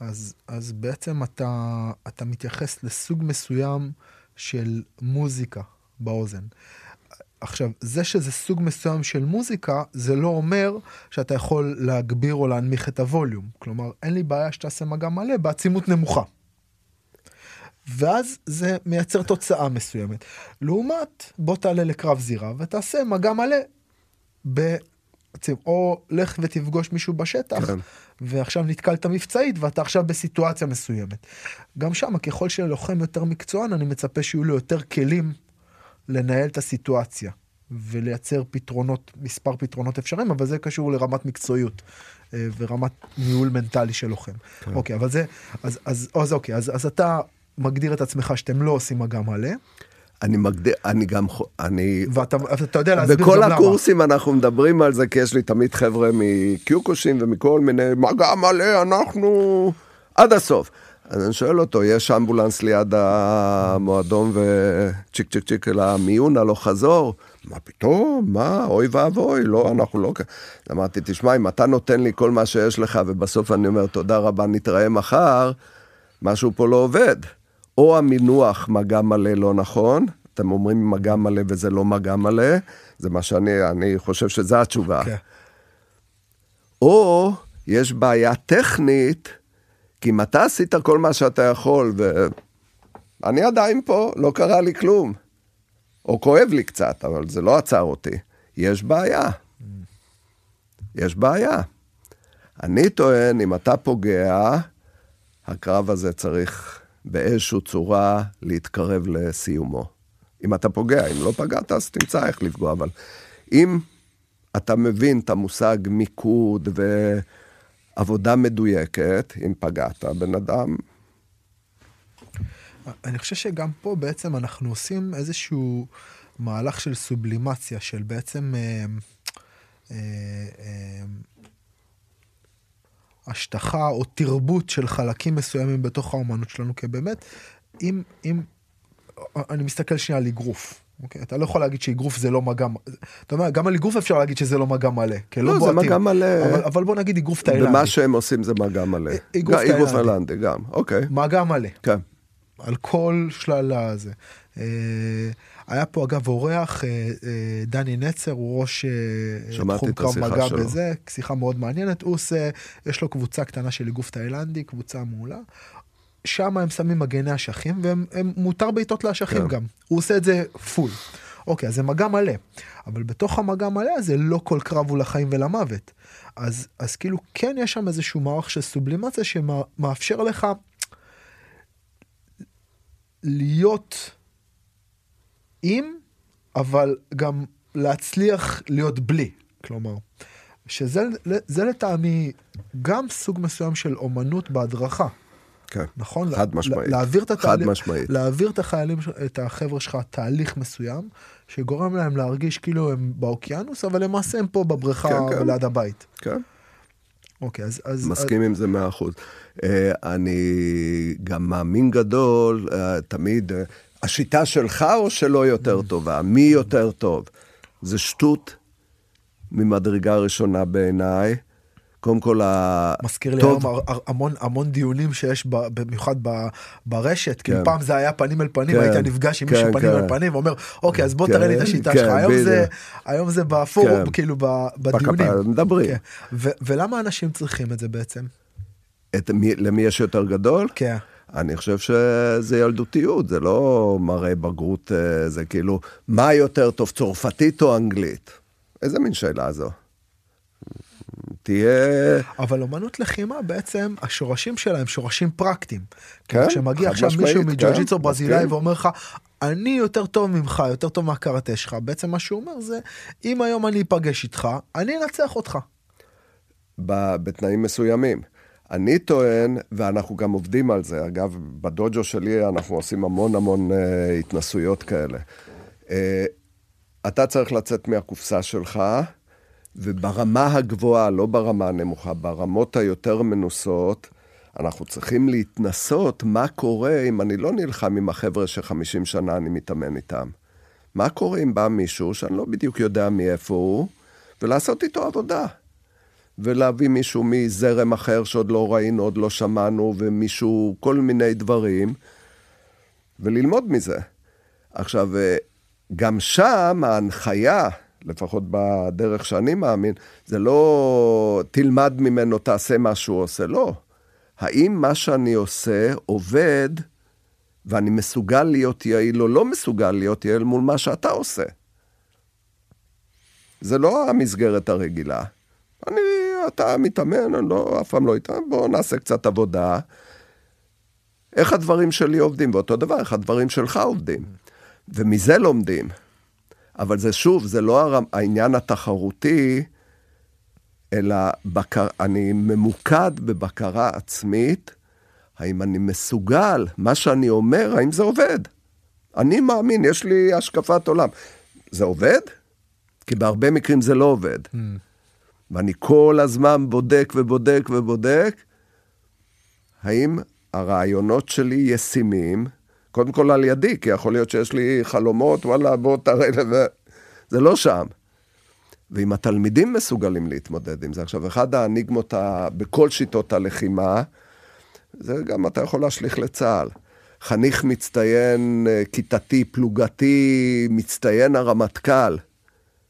אז, אז בעצם אתה, אתה מתייחס לסוג מסוים של מוזיקה באוזן. עכשיו, זה שזה סוג מסוים של מוזיקה, זה לא אומר שאתה יכול להגביר או להנמיך את הווליום. כלומר, אין לי בעיה שתעשה מגע מלא בעצימות נמוכה. ואז זה מייצר תוצאה מסוימת. לעומת, בוא תעלה לקרב זירה ותעשה מגע מלא ב... או לך ותפגוש מישהו בשטח, כן. ועכשיו נתקלת מבצעית ואתה עכשיו בסיטואציה מסוימת. גם שם, ככל שלוחם יותר מקצוען, אני מצפה שיהיו לו יותר כלים לנהל את הסיטואציה ולייצר פתרונות, מספר פתרונות אפשריים, אבל זה קשור לרמת מקצועיות אה, ורמת ניהול מנטלי של לוחם. כן. אוקיי, אבל זה, אז, אז, אז אוקיי, אז, אז אתה מגדיר את עצמך שאתם לא עושים מגע מלא. אני מגדיר, אני גם, אני... ואתה אתה יודע להסביר גם למה. בכל הקורסים אנחנו מדברים על זה, כי יש לי תמיד חבר'ה מקיוקושים ומכל מיני, מגע מלא, אנחנו עד הסוף. אז אני שואל אותו, יש אמבולנס ליד המועדון וצ'יק צ'יק צ'יק אל המיון, הלוך חזור? מה פתאום? מה? אוי ואבוי, לא, אנחנו לא... אמרתי, תשמע, אם אתה נותן לי כל מה שיש לך, ובסוף אני אומר, תודה רבה, נתראה מחר, משהו פה לא עובד. או המינוח מגע מלא לא נכון, אתם אומרים מגע מלא וזה לא מגע מלא, זה מה שאני אני חושב שזו התשובה. כן. או יש בעיה טכנית, כי אם אתה עשית כל מה שאתה יכול, ואני עדיין פה, לא קרה לי כלום. או כואב לי קצת, אבל זה לא עצר אותי. יש בעיה. יש בעיה. אני טוען, אם אתה פוגע, הקרב הזה צריך באיזושהי צורה להתקרב לסיומו. אם אתה פוגע, אם לא פגעת, אז תמצא איך לפגוע, אבל אם אתה מבין את המושג מיקוד ועבודה מדויקת, אם פגעת, בן אדם... אני חושב שגם פה בעצם אנחנו עושים איזשהו מהלך של סובלימציה, של בעצם אה, אה, אה, השטחה או תרבות של חלקים מסוימים בתוך האומנות שלנו, כי באמת, אם, אם, אני מסתכל שנייה על אגרוף. אוקיי, אתה לא יכול להגיד שאגרוף זה לא מגע, אתה יודע, גם על אגרוף אפשר להגיד שזה לא מגע מלא, כי לא, לא זה. מגע מלא. אבל, אבל בוא נגיד אגרוף תאילנדי. ומה שהם עושים זה מגע מלא. אגרוף גם- אגרוף. תאילנדי, גם, אוקיי. מגע מלא. כן. על כל שלל הזה. אה, היה פה אגב אורח, אה, אה, דני נצר, הוא ראש אה, תחום קרב מגע שלו. בזה, שיחה מאוד מעניינת, הוא עושה, יש לו קבוצה קטנה של אגרוף תאילנדי, קבוצה מעולה. שם הם שמים מגני אשכים, והם הם מותר בעיטות לאשכים כן. גם. הוא עושה את זה פול. אוקיי, אז זה מגע מלא. אבל בתוך המגע מלא הזה לא כל קרב הוא לחיים ולמוות. אז, אז כאילו כן יש שם איזשהו מערך של סובלימציה שמאפשר לך להיות עם, אבל גם להצליח להיות בלי. כלומר, שזה זה לטעמי גם סוג מסוים של אומנות בהדרכה. כן. נכון? חד משמעית. להעביר את חד התהליך, משמעית. להעביר את החיילים, את החבר'ה שלך תהליך מסוים, שגורם להם להרגיש כאילו הם באוקיינוס, אבל למעשה הם פה בבריכה כן, כן. ליד הבית. כן. אוקיי, אז... אז מסכים עם זה מאה אחוז. אה, אני גם מאמין גדול, אה, תמיד, אה, השיטה שלך או שלא יותר טובה? מי יותר טוב? זה שטות ממדרגה ראשונה בעיניי. קודם כל, ה... מזכיר לי היום המון המון דיונים שיש במיוחד ברשת, כאילו כן. פעם זה היה פנים אל פנים, כן, היית נפגש עם מישהו פנים כן. אל פנים ואומר אוקיי אז בוא תראה לי את השיטה שלך, היום זה, בפורום. כאילו בדיונים. מדברים. ולמה אנשים צריכים את זה בעצם? למי יש יותר גדול? כן. אני חושב שזה ילדותיות, זה לא מראה בגרות, אה, זה כאילו, מה יותר טוב, צרפתית או אנגלית? איזה מין שאלה זו? תהיה... אבל אומנות לחימה בעצם השורשים שלה הם שורשים פרקטיים. כן, כשמגיע עכשיו מישהו מג'ו-ג'יצו כן, ברזילאי מסכים. ואומר לך אני יותר טוב ממך יותר טוב מהקראטה שלך בעצם מה שהוא אומר זה אם היום אני אפגש איתך אני אנצח אותך. ב- בתנאים מסוימים. אני טוען, ואנחנו גם עובדים על זה, אגב, בדוג'ו שלי אנחנו עושים המון המון uh, התנסויות כאלה. Uh, אתה צריך לצאת מהקופסה שלך, וברמה הגבוהה, לא ברמה הנמוכה, ברמות היותר מנוסות, אנחנו צריכים להתנסות מה קורה אם אני לא נלחם עם החבר'ה שחמישים שנה אני מתאמן איתם. מה קורה אם בא מישהו שאני לא בדיוק יודע מאיפה הוא, ולעשות איתו עבודה. ולהביא מישהו מזרם אחר שעוד לא ראינו, עוד לא שמענו, ומישהו, כל מיני דברים, וללמוד מזה. עכשיו, אה, גם שם ההנחיה, לפחות בדרך שאני מאמין, זה לא תלמד ממנו, תעשה מה שהוא עושה, לא. האם מה שאני עושה עובד, ואני מסוגל להיות יעיל או לא מסוגל להיות יעיל מול מה שאתה עושה? זה לא המסגרת הרגילה. אני, אתה מתאמן, אני לא, אף פעם לא איתם, בואו נעשה קצת עבודה. איך הדברים שלי עובדים, ואותו דבר, איך הדברים שלך עובדים. ומזה לומדים. אבל זה שוב, זה לא הר- העניין התחרותי, אלא בקר, אני ממוקד בבקרה עצמית, האם אני מסוגל, מה שאני אומר, האם זה עובד. אני מאמין, יש לי השקפת עולם. זה עובד? כי בהרבה מקרים זה לא עובד. ואני כל הזמן בודק ובודק ובודק, האם הרעיונות שלי ישימים, קודם כל על ידי, כי יכול להיות שיש לי חלומות, וואלה, בוא תראה ו... זה לא שם. ואם התלמידים מסוגלים להתמודד עם זה, עכשיו, אחד האניגמות ה... בכל שיטות הלחימה, זה גם אתה יכול להשליך לצה"ל. חניך מצטיין, אה, כיתתי, פלוגתי, מצטיין הרמטכ"ל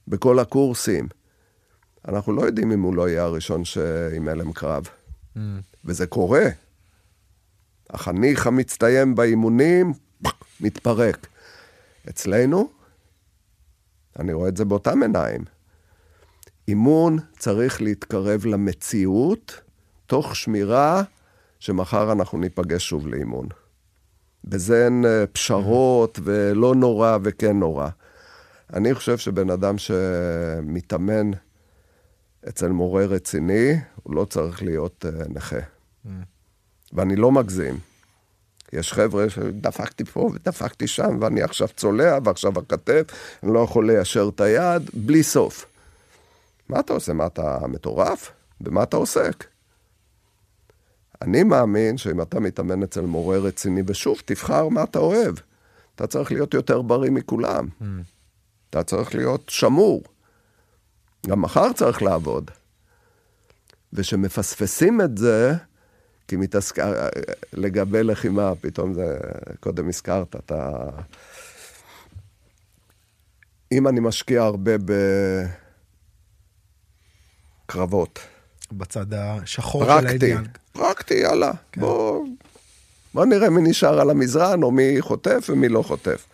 בכל הקורסים. אנחנו לא יודעים אם הוא לא יהיה הראשון עם הלם קרב. Mm. וזה קורה. החניך המצטיין באימונים, מתפרק. אצלנו, אני רואה את זה באותם עיניים. אימון צריך להתקרב למציאות, תוך שמירה שמחר אנחנו ניפגש שוב לאימון. בזה אין אה, פשרות ולא נורא וכן נורא. אני חושב שבן אדם שמתאמן אצל מורה רציני, הוא לא צריך להיות אה, נכה. ואני לא מגזים. יש חבר'ה שדפקתי פה ודפקתי שם, ואני עכשיו צולע, ועכשיו הכתף, אני לא יכול ליישר את היד, בלי סוף. מה אתה עושה? מה אתה מטורף? במה אתה עוסק? אני מאמין שאם אתה מתאמן אצל מורה רציני, ושוב, תבחר מה אתה אוהב. אתה צריך להיות יותר בריא מכולם. Mm. אתה צריך להיות שמור. גם מחר צריך לעבוד. וכשמפספסים את זה, כי מתעסק... לגבי לחימה, פתאום זה, קודם הזכרת, אתה... אם אני משקיע הרבה בקרבות. בצד השחור פרקטי, של האידיאל. פרקטי, יאללה. כן. בוא, בוא נראה מי נשאר על המזרן, או מי חוטף ומי לא חוטף.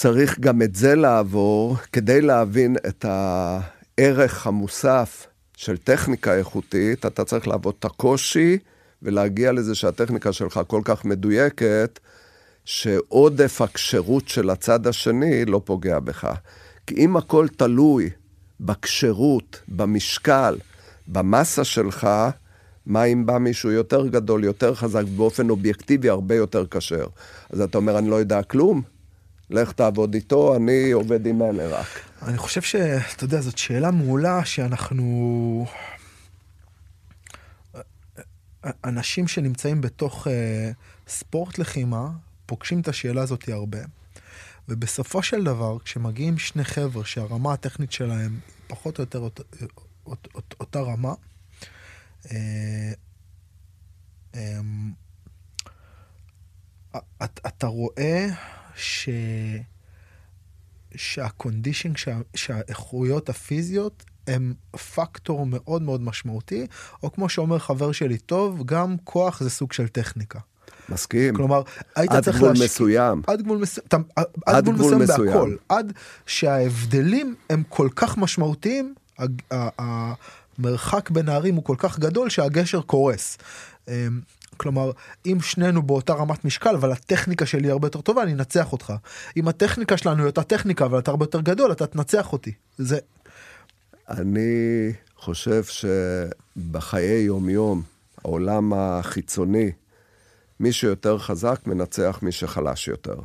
צריך גם את זה לעבור כדי להבין את הערך המוסף של טכניקה איכותית, אתה צריך לעבוד את הקושי ולהגיע לזה שהטכניקה שלך כל כך מדויקת, שעודף הכשרות של הצד השני לא פוגע בך. כי אם הכל תלוי בכשרות, במשקל, במסה שלך, מה אם בא מישהו יותר גדול, יותר חזק, באופן אובייקטיבי הרבה יותר כשר. אז אתה אומר, אני לא יודע כלום? לך תעבוד איתו, אני עובד עם אלה רק. אני חושב שאתה יודע, זאת שאלה מעולה שאנחנו... אנשים שנמצאים בתוך אה, ספורט לחימה, פוגשים את השאלה הזאת הרבה. ובסופו של דבר, כשמגיעים שני חבר'ה שהרמה הטכנית שלהם פחות או יותר אות, אות, אות, אותה רמה, אמ, אתה, אתה רואה ש... שה conditioning, שה... שהאיכויות הפיזיות הם פקטור מאוד מאוד משמעותי, או כמו שאומר חבר שלי טוב, גם כוח זה סוג של טכניקה. מסכים. כלומר, היית צריך להשקיע... עד גבול מסוים. עד גבול מסוים. עד, עד גבול מסוים מסוים בהכל. עד שההבדלים הם כל כך משמעותיים, המרחק בין הערים הוא כל כך גדול שהגשר קורס. כלומר, אם שנינו באותה רמת משקל, אבל הטכניקה שלי הרבה יותר טובה, אני אנצח אותך. אם הטכניקה שלנו היא אותה טכניקה, אבל אתה הרבה יותר גדול, אתה תנצח אותי. זה... אני חושב שבחיי יום-יום, העולם החיצוני, מי שיותר חזק מנצח מי שחלש יותר.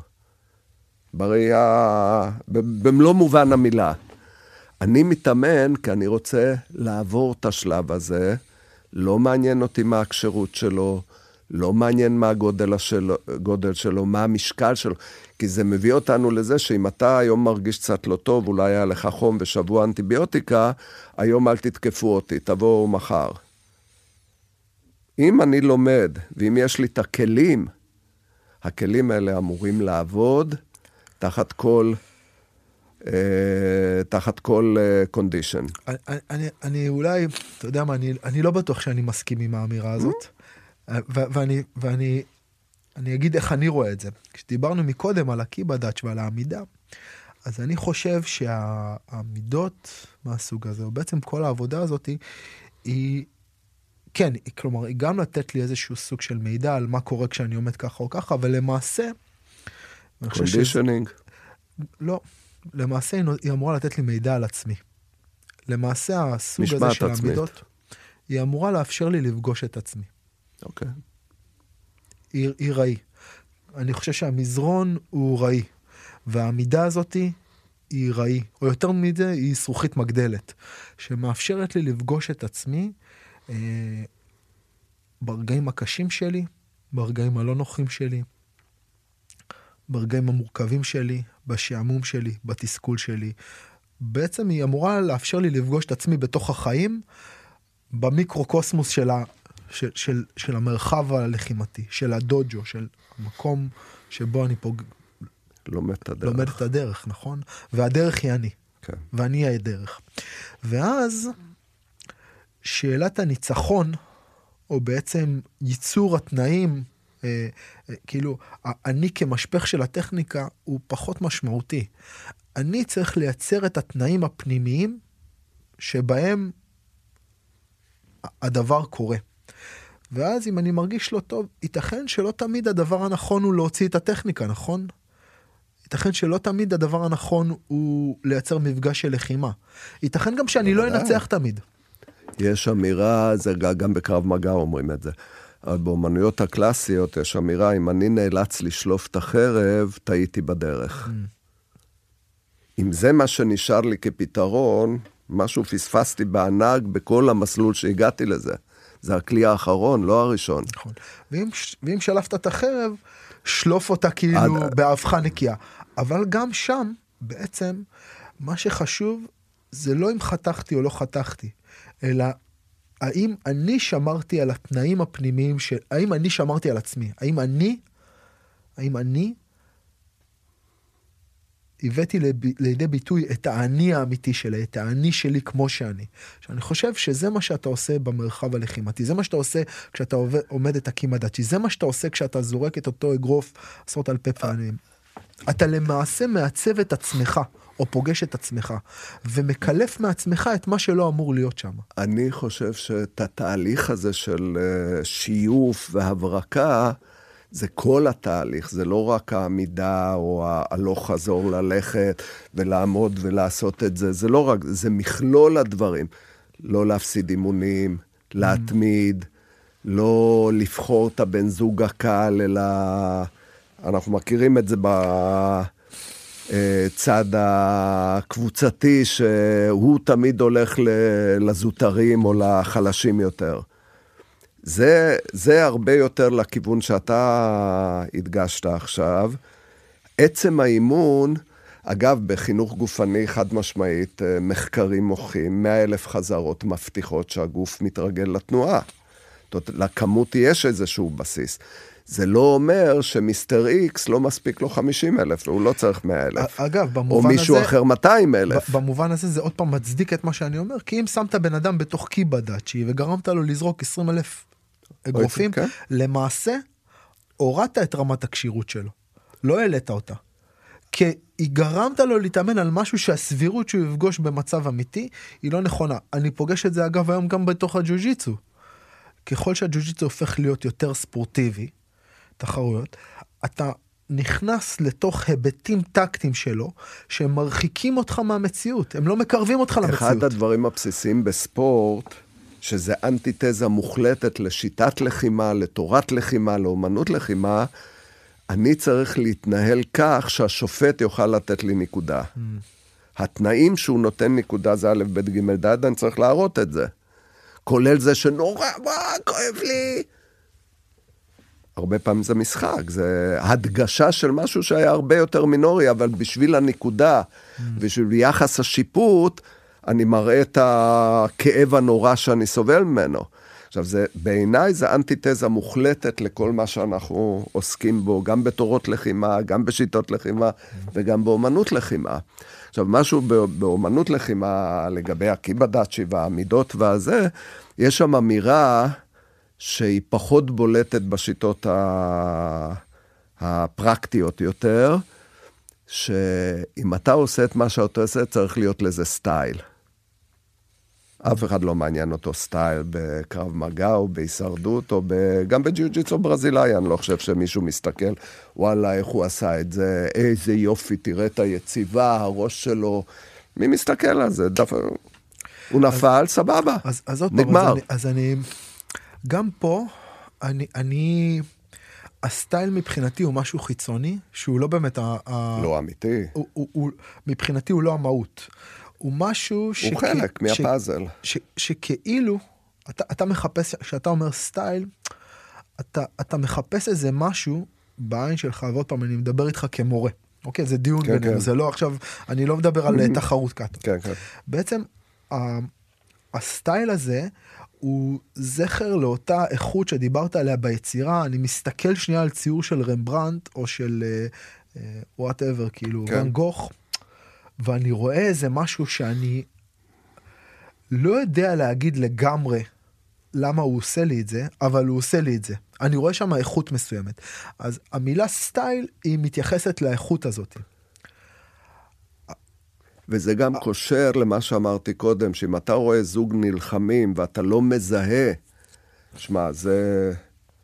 בראייה, במלוא מובן המילה. אני מתאמן כי אני רוצה לעבור את השלב הזה, לא מעניין אותי מה הכשרות שלו, לא מעניין מה הגודל שלו, גודל שלו, מה המשקל שלו, כי זה מביא אותנו לזה שאם אתה היום מרגיש קצת לא טוב, אולי היה לך חום ושבוע אנטיביוטיקה, היום אל תתקפו אותי, תבואו מחר. אם אני לומד, ואם יש לי את הכלים, הכלים האלה אמורים לעבוד תחת כל... Uh, תחת כל קונדישן. Uh, אני, אני, אני אולי, אתה יודע מה, אני, אני לא בטוח שאני מסכים עם האמירה הזאת. ואני, ואני אני אגיד איך אני רואה את זה. כשדיברנו מקודם על הקיבה דאצ'י ועל העמידה, אז אני חושב שהעמידות מהסוג הזה, או בעצם כל העבודה הזאת, היא, כן, כלומר, היא גם לתת לי איזשהו סוג של מידע על מה קורה כשאני עומד ככה או ככה, אבל למעשה... conditioning. לא, למעשה היא אמורה לתת לי מידע על עצמי. למעשה הסוג הזה של העמידות, היא אמורה לאפשר לי לפגוש את עצמי. אוקיי. היא, ראי. אני חושב שהמזרון הוא ראי, והעמידה הזאתי היא ראי, או יותר מזה, היא זכוכית מגדלת, שמאפשרת לי לפגוש את עצמי אה, ברגעים הקשים שלי, ברגעים הלא נוחים שלי, ברגעים המורכבים שלי, בשעמום שלי, בתסכול שלי. בעצם היא אמורה לאפשר לי לפגוש את עצמי בתוך החיים, במיקרוקוסמוס של, של, של, של המרחב הלחימתי, של הדוג'ו, של המקום שבו אני פוג... לומד את הדרך. לומד את הדרך, נכון? והדרך היא אני. כן. ואני הדרך. ואז שאלת הניצחון, או בעצם ייצור התנאים, אה, אה, כאילו, אני כמשפך של הטכניקה הוא פחות משמעותי. אני צריך לייצר את התנאים הפנימיים שבהם הדבר קורה. ואז אם אני מרגיש לא טוב, ייתכן שלא תמיד הדבר הנכון הוא להוציא את הטכניקה, נכון? ייתכן שלא תמיד הדבר הנכון הוא לייצר מפגש של לחימה. ייתכן גם שאני לא אנצח תמיד. יש אמירה, זה גם בקרב מגע אומרים את זה. אבל באומנויות הקלאסיות יש אמירה, אם אני נאלץ לשלוף את החרב, טעיתי בדרך. Mm. אם זה מה שנשאר לי כפתרון, משהו פספסתי בענק בכל המסלול שהגעתי לזה. זה הכלי האחרון, לא הראשון. נכון. ואם, ואם שלפת את החרב, שלוף אותה כאילו עד... באבחה נקייה. אבל גם שם, בעצם, מה שחשוב זה לא אם חתכתי או לא חתכתי, אלא האם אני שמרתי על התנאים הפנימיים של, האם אני שמרתי על עצמי, האם אני, האם אני הבאתי לב, לידי ביטוי את האני האמיתי שלי, את האני שלי כמו שאני. שאני חושב שזה מה שאתה עושה במרחב הלחימתי, זה מה שאתה עושה כשאתה עובד, עומד את הקימה דאצ'י, זה מה שאתה עושה כשאתה זורק את אותו אגרוף עשרות אלפי פעמים. אתה למעשה מעצב את עצמך. או פוגש את עצמך, ומקלף מעצמך את מה שלא אמור להיות שם. אני חושב שאת התהליך הזה של אה, שיוף והברקה, זה כל התהליך, זה לא רק העמידה או ההלוך חזור ללכת ולעמוד ולעשות את זה, זה לא רק, זה מכלול הדברים. לא להפסיד אימונים, להתמיד, לא לבחור את הבן זוג הקל, אלא אנחנו מכירים את זה בצד הקבוצתי, שהוא תמיד הולך לזוטרים או לחלשים יותר. זה, זה הרבה יותר לכיוון שאתה הדגשת עכשיו. עצם האימון, אגב, בחינוך גופני חד משמעית, אה, מחקרים מוחים, 100 אלף חזרות מבטיחות שהגוף מתרגל לתנועה. זאת אומרת, לכמות יש איזשהו בסיס. זה לא אומר שמיסטר איקס לא מספיק לו 50 אלף, הוא לא צריך 100 אלף. אגב, במובן הזה... או מישהו הזה, אחר 200 אלף. במובן הזה זה עוד פעם מצדיק את מה שאני אומר, כי אם שמת בן אדם בתוך קיבה דאצ'י וגרמת לו לזרוק 20 אלף אגרופים, כן. למעשה הורדת את רמת הכשירות שלו, לא העלית אותה. כי גרמת לו להתאמן על משהו שהסבירות שהוא יפגוש במצב אמיתי היא לא נכונה. אני פוגש את זה אגב היום גם בתוך הג'ו-ג'יצו. ככל שהג'ו-ג'יצו הופך להיות יותר ספורטיבי, תחרויות, אתה נכנס לתוך היבטים טקטיים שלו, שהם מרחיקים אותך מהמציאות, הם לא מקרבים אותך למציאות. אחד הדברים הבסיסיים בספורט, שזה אנטיתזה מוחלטת לשיטת לחימה, לתורת לחימה, לאומנות לחימה, אני צריך להתנהל כך שהשופט יוכל לתת לי נקודה. Mm. התנאים שהוא נותן נקודה זה א', ב', ג', ד', אני צריך להראות את זה. כולל זה שנורא, וואו, כואב לי. הרבה פעמים זה משחק, זה הדגשה של משהו שהיה הרבה יותר מינורי, אבל בשביל הנקודה, mm. בשביל יחס השיפוט, אני מראה את הכאב הנורא שאני סובל ממנו. עכשיו, זה, בעיניי זה אנטיתזה מוחלטת לכל מה שאנחנו עוסקים בו, גם בתורות לחימה, גם בשיטות לחימה וגם באומנות לחימה. עכשיו, משהו באומנות לחימה לגבי הקיבדאצ'י והעמידות והזה, יש שם אמירה שהיא פחות בולטת בשיטות הפרקטיות יותר, שאם אתה עושה את מה שאתה עושה, צריך להיות לזה סטייל. אף אחד לא מעניין אותו סטייל בקרב מגע או בהישרדות, או ב... גם בג'יוג'יצו ברזילאי, אני לא חושב שמישהו מסתכל, וואלה, איך הוא עשה את זה, איזה יופי, תראה את היציבה, הראש שלו. מי מסתכל על זה? דף... הוא נפל, אז, סבבה, אז, אז נגמר. פעם, אז, אני, אז אני, גם פה, אני, אני, ה style מבחינתי הוא משהו חיצוני, שהוא לא באמת ה... לא אמיתי. הוא, הוא, הוא, מבחינתי הוא לא המהות. הוא משהו ש... הוא חלק מהפאזל. ש... ש... שכאילו, אתה, אתה מחפש, כשאתה אומר style, אתה, אתה מחפש איזה משהו בעין שלך, ועוד פעם, אני מדבר איתך כמורה. אוקיי, זה דיון כן, בינינו, כן. זה לא עכשיו, אני לא מדבר על אה, תחרות קאטה. כן, כן. בעצם ה- ה style הזה הוא זכר לאותה איכות שדיברת עליה ביצירה. אני מסתכל שנייה על ציור של רמברנט או של whatever, כאילו כן. ואן גוך, ואני רואה איזה משהו שאני לא יודע להגיד לגמרי למה הוא עושה לי את זה, אבל הוא עושה לי את זה. אני רואה שם איכות מסוימת. אז המילה style היא מתייחסת לאיכות הזאת. וזה גם קושר למה שאמרתי קודם, שאם אתה רואה זוג נלחמים ואתה לא מזהה, שמע, זה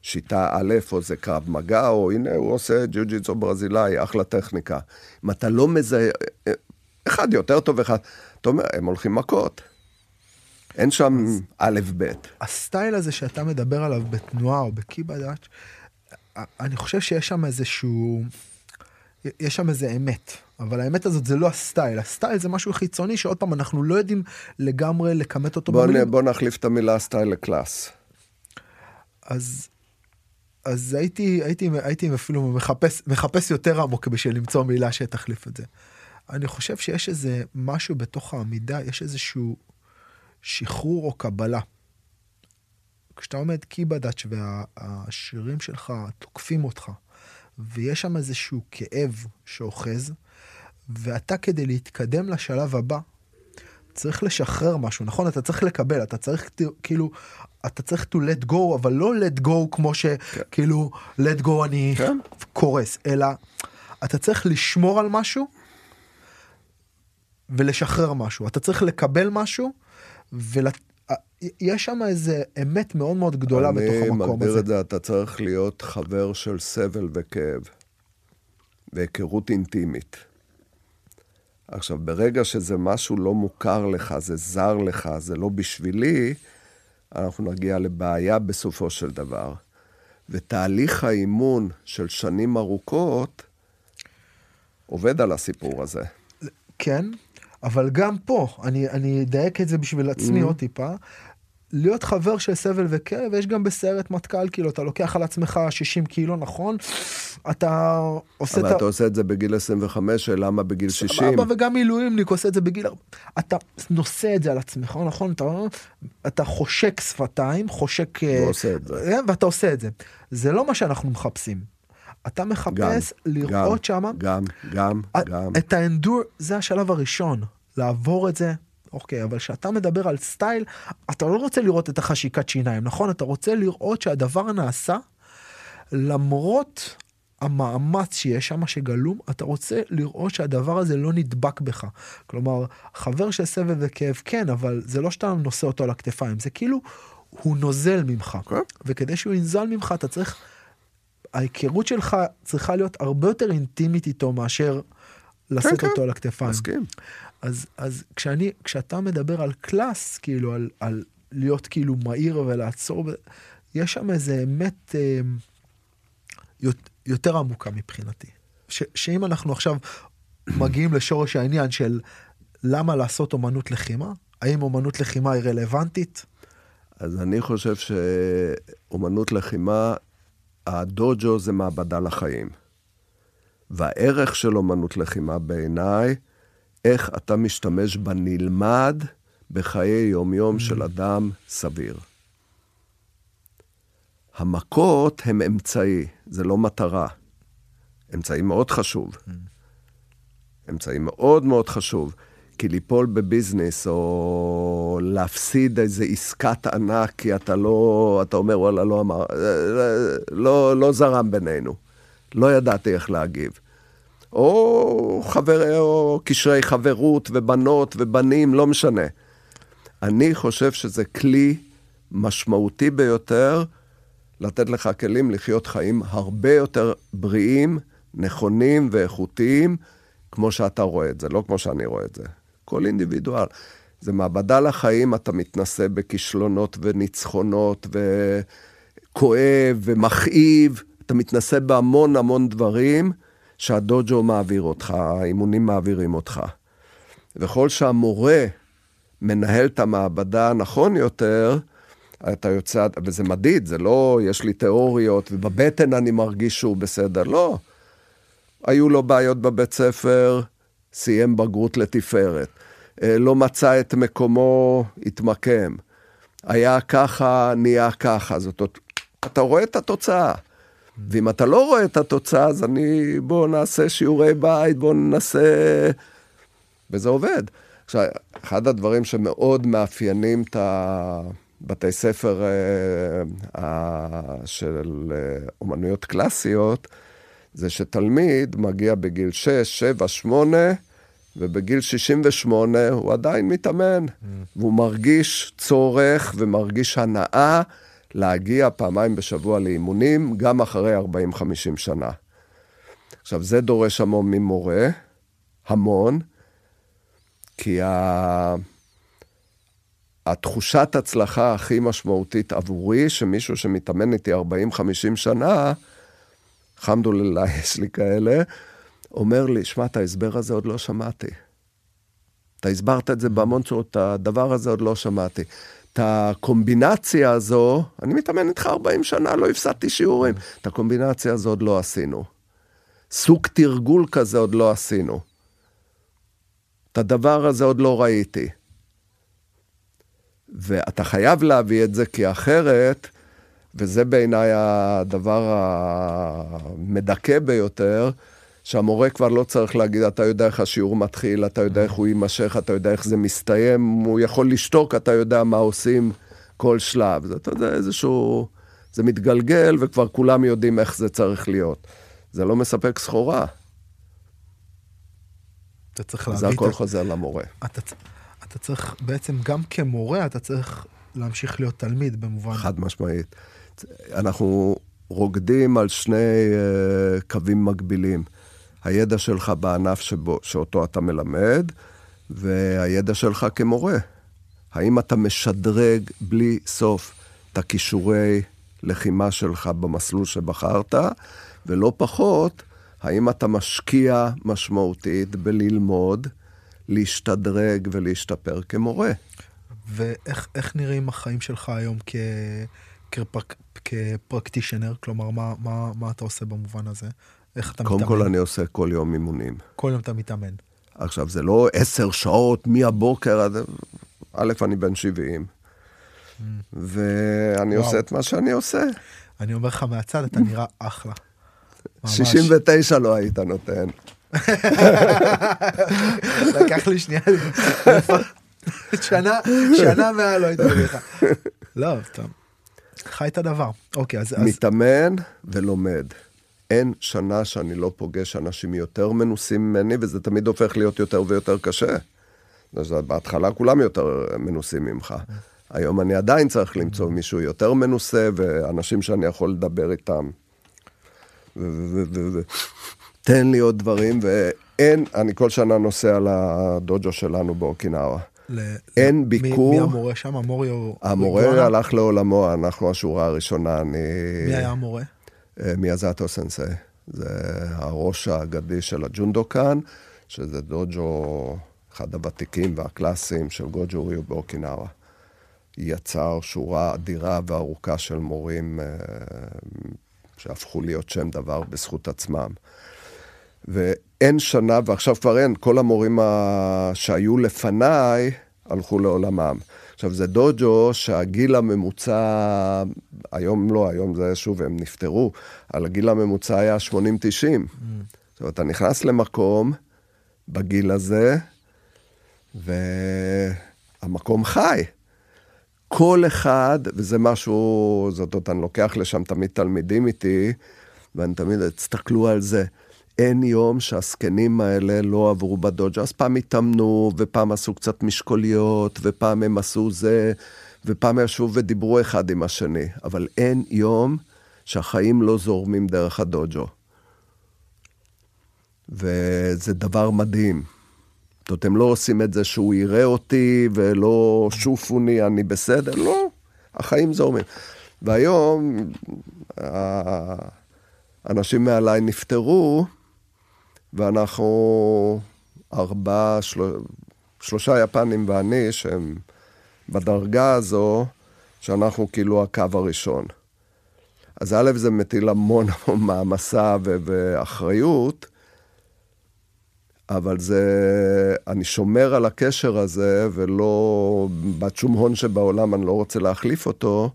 שיטה א', או זה קרב מגע, או הנה הוא עושה ג'יוג'יטסו ברזילאי, אחלה טכניקה. אם אתה לא מזהה, אחד יותר טוב, אחד, אתה אומר, הם הולכים מכות. אין שם א', ב'. הסטייל הזה שאתה מדבר עליו בתנועה או בקיבדאץ', אני חושב שיש שם איזשהו, יש שם איזה אמת, אבל האמת הזאת זה לא ה style, ה style זה משהו חיצוני שעוד פעם אנחנו לא יודעים לגמרי לכמת אותו בוא, במילים. בוא נחליף את המילה style ל class. אז, אז הייתי, הייתי, הייתי אפילו מחפש, מחפש יותר עמוק בשביל למצוא מילה שתחליף את זה. אני חושב שיש איזה משהו בתוך העמידה, יש איזשהו שחרור או קבלה. כשאתה עומד קיבה דאצ'י והשרירים שלך תוקפים אותך, ויש שם איזשהו כאב שאוחז, ואתה כדי להתקדם לשלב הבא, צריך לשחרר משהו, נכון? אתה צריך לקבל, אתה צריך כאילו, אתה צריך to let go, אבל לא let go כמו שכאילו let go אני כן. קורס, אלא אתה צריך לשמור על משהו ולשחרר משהו. אתה צריך לקבל משהו, ויש שם איזה אמת מאוד מאוד גדולה בתוך המקום הזה. אני מגדיר את זה, אתה צריך להיות חבר של סבל וכאב, והיכרות אינטימית. עכשיו, ברגע שזה משהו לא מוכר לך, זה זר לך, זה לא בשבילי, אנחנו נגיע לבעיה בסופו של דבר. ותהליך האימון של שנים ארוכות עובד על הסיפור הזה. כן, אבל גם פה, אני, אני אדייק את זה בשביל עצמי mm-hmm. עוד טיפה, להיות חבר של סבל וכאב, יש גם בסיירת מטכ"ל, כאילו, אתה לוקח על עצמך 60 קילו, נכון? אתה עושה אבל את ה... אתה עושה את זה בגיל 25, למה בגיל 60? סבבה, וגם מילואימניק עושה את זה בגיל... אתה נושא את זה על עצמך, נכון? אתה, אתה חושק שפתיים, חושק... ועושה את זה. ואתה עושה את זה. זה לא מה שאנחנו מחפשים. אתה מחפש גם, לראות גם, שמה... גם, גם, גם. את האנדור, זה השלב הראשון. לעבור את זה, אוקיי, אבל כשאתה מדבר על סטייל, אתה לא רוצה לראות את החשיקת שיניים, נכון? אתה רוצה לראות שהדבר נעשה למרות המאמץ שיש שם שגלום, אתה רוצה לראות שהדבר הזה לא נדבק בך. כלומר, חבר של סבל וכאב, כן, אבל זה לא שאתה נושא אותו על הכתפיים, זה כאילו הוא נוזל ממך. כן. וכדי שהוא ינזל ממך, אתה צריך, ההיכרות שלך צריכה להיות הרבה יותר אינטימית איתו מאשר לשאת כן, אותו כן. על הכתפיים. מסכים. אז, אז כשאני, כשאתה מדבר על קלאס, כאילו, על, על להיות כאילו מהיר ולעצור, יש שם איזה אמת אה, יותר עמוקה מבחינתי. ש, שאם אנחנו עכשיו מגיעים לשורש העניין של למה לעשות אומנות לחימה, האם אומנות לחימה היא רלוונטית? אז אני חושב שאומנות לחימה, הדוג'ו זה מעבדה לחיים. והערך של אומנות לחימה בעיניי, איך אתה משתמש בנלמד בחיי יומיום של אדם סביר. המכות הם אמצעי, זה לא מטרה. אמצעי מאוד חשוב. אמצעי מאוד מאוד חשוב. כי ליפול בביזנס, או להפסיד איזה עסקת ענק, כי אתה לא, אתה אומר, וואלה, לא אמר, לא, לא זרם בינינו. לא ידעתי איך להגיב. או חבר, או קשרי חברות ובנות ובנים, לא משנה. אני חושב שזה כלי משמעותי ביותר לתת לך כלים לחיות חיים הרבה יותר בריאים, נכונים ואיכותיים, כמו שאתה רואה את זה, לא כמו שאני רואה את זה. כל אינדיבידואל. זה מעבדה לחיים, אתה מתנשא בכישלונות וניצחונות וכואב ומכאיב, אתה מתנשא בהמון המון דברים שהדוג'ו מעביר אותך, האימונים מעבירים אותך. וכל שהמורה מנהל את המעבדה נכון יותר, אתה יוצא, וזה מדיד, זה לא, יש לי תיאוריות, ובבטן אני מרגיש שהוא בסדר, לא. היו לו בעיות בבית ספר, סיים בגרות לתפארת. אה, לא מצא את מקומו, התמקם. היה ככה, נהיה ככה. זאת אומרת, אתה רואה את התוצאה. ואם אתה לא רואה את התוצאה, אז אני, בוא נעשה שיעורי בית, בוא ננסה... וזה עובד. עכשיו, אחד הדברים שמאוד מאפיינים את הבתי ספר uh, uh, של אומנויות קלאסיות, זה שתלמיד מגיע בגיל 6, 7, 8, ובגיל 68 הוא עדיין מתאמן, mm. והוא מרגיש צורך ומרגיש הנאה להגיע פעמיים בשבוע לאימונים, גם אחרי 40-50 שנה. עכשיו, זה דורש המון ממורה, המון, כי ה... התחושת הצלחה הכי משמעותית עבורי, שמישהו שמתאמן איתי 40-50 שנה, חמדוללה, יש לי כאלה, אומר לי, שמע, את ההסבר הזה עוד לא שמעתי. אתה הסברת את זה בהמון צורות, את הדבר הזה עוד לא שמעתי. את הקומבינציה הזו, אני מתאמן איתך 40 שנה, לא הפסדתי שיעורים. את הקומבינציה הזו עוד לא עשינו. סוג תרגול כזה עוד לא עשינו. את הדבר הזה עוד לא ראיתי. ואתה חייב להביא את זה, כי אחרת, וזה בעיניי הדבר המדכא ביותר, שהמורה כבר לא צריך להגיד, אתה יודע איך השיעור מתחיל, אתה יודע איך הוא יימשך, אתה יודע איך זה מסתיים, הוא יכול לשתוק, אתה יודע מה עושים כל שלב. זה, אתה יודע, איזשהו... זה מתגלגל, וכבר כולם יודעים איך זה צריך להיות. זה לא מספק סחורה. אתה צריך להביא... זה הכל את... חוזר למורה. אתה, אתה צריך, בעצם גם כמורה, אתה צריך להמשיך להיות תלמיד במובן... חד משמעית. אנחנו רוקדים על שני uh, קווים מקבילים. הידע שלך בענף שבו, שאותו אתה מלמד, והידע שלך כמורה. האם אתה משדרג בלי סוף את הכישורי לחימה שלך במסלול שבחרת, ולא פחות, האם אתה משקיע משמעותית בללמוד, להשתדרג ולהשתפר כמורה. ואיך נראים החיים שלך היום כ... כפרק, כפרקטישנר? כלומר, מה, מה, מה אתה עושה במובן הזה? איך אתה קודם מתאמן? קודם כל אני עושה כל יום אימונים. כל יום אתה מתאמן. עכשיו, זה לא עשר שעות מהבוקר עד... א', אני בן 70, mm. ואני וואו. עושה את מה שאני עושה. אני אומר לך מהצד, אתה נראה אחלה. 69 לא היית נותן. לקח לי שנייה, שנה, שנה מעל לא הייתי אומר לך. לא, טוב. חי את הדבר. אוקיי, אז... מתאמן ולומד. אין שנה שאני לא פוגש אנשים יותר מנוסים ממני, וזה תמיד הופך להיות יותר ויותר קשה. בהתחלה כולם יותר מנוסים ממך. היום אני עדיין צריך למצוא מישהו יותר מנוסה, ואנשים שאני יכול לדבר איתם. תן לי עוד דברים, ואין, אני כל שנה נוסע לדוג'ו שלנו באוקינאווה. אין ביקור. מי המורה שם? המורה הלך לעולמו, אנחנו השורה הראשונה, אני... מי היה המורה? מיאזטו סנסי. זה הראש האגדי של הג'ונדוקן, שזה דוג'ו, אחד הוותיקים והקלאסיים של גוג'ו ריו באוקינאווה. יצר שורה אדירה וארוכה של מורים אה, שהפכו להיות שם דבר בזכות עצמם. ואין שנה, ועכשיו כבר אין, כל המורים שהיו לפניי הלכו לעולמם. עכשיו, זה דוג'ו שהגיל הממוצע, היום לא, היום זה שוב, הם נפטרו, על הגיל הממוצע היה 80-90. Mm. עכשיו, אתה נכנס למקום בגיל הזה, והמקום חי. כל אחד, וזה משהו, זאת אומרת, אני לוקח לשם תמיד תלמידים איתי, ואני תמיד, תסתכלו על זה. אין יום שהזקנים האלה לא עברו בדוג'ו. אז פעם התאמנו, ופעם עשו קצת משקוליות, ופעם הם עשו זה, ופעם ישבו ודיברו אחד עם השני. אבל אין יום שהחיים לא זורמים דרך הדוג'ו. וזה דבר מדהים. זאת אומרת, הם לא עושים את זה שהוא יראה אותי ולא שופוני, אני בסדר, לא, החיים זורמים. והיום, האנשים מעליי נפטרו, ואנחנו ארבעה, של... שלושה יפנים ואני, שהם בדרגה הזו, שאנחנו כאילו הקו הראשון. אז א', זה מטיל המון מעמסה ו- ואחריות, אבל זה, אני שומר על הקשר הזה, ולא, בת שום הון שבעולם אני לא רוצה להחליף אותו,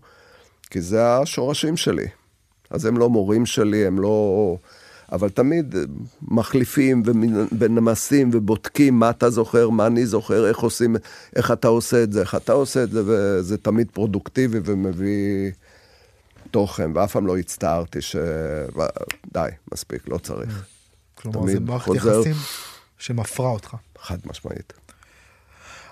כי זה השורשים שלי. אז הם לא מורים שלי, הם לא... אבל תמיד מחליפים ונמסים ובודקים מה אתה זוכר, מה אני זוכר, איך עושים, איך אתה עושה את זה, איך אתה עושה את זה, וזה תמיד פרודוקטיבי ומביא תוכן, ואף פעם לא הצטערתי ש... די, מספיק, לא צריך. כלומר, זה מערכת יחסים שמפרה אותך. חד משמעית.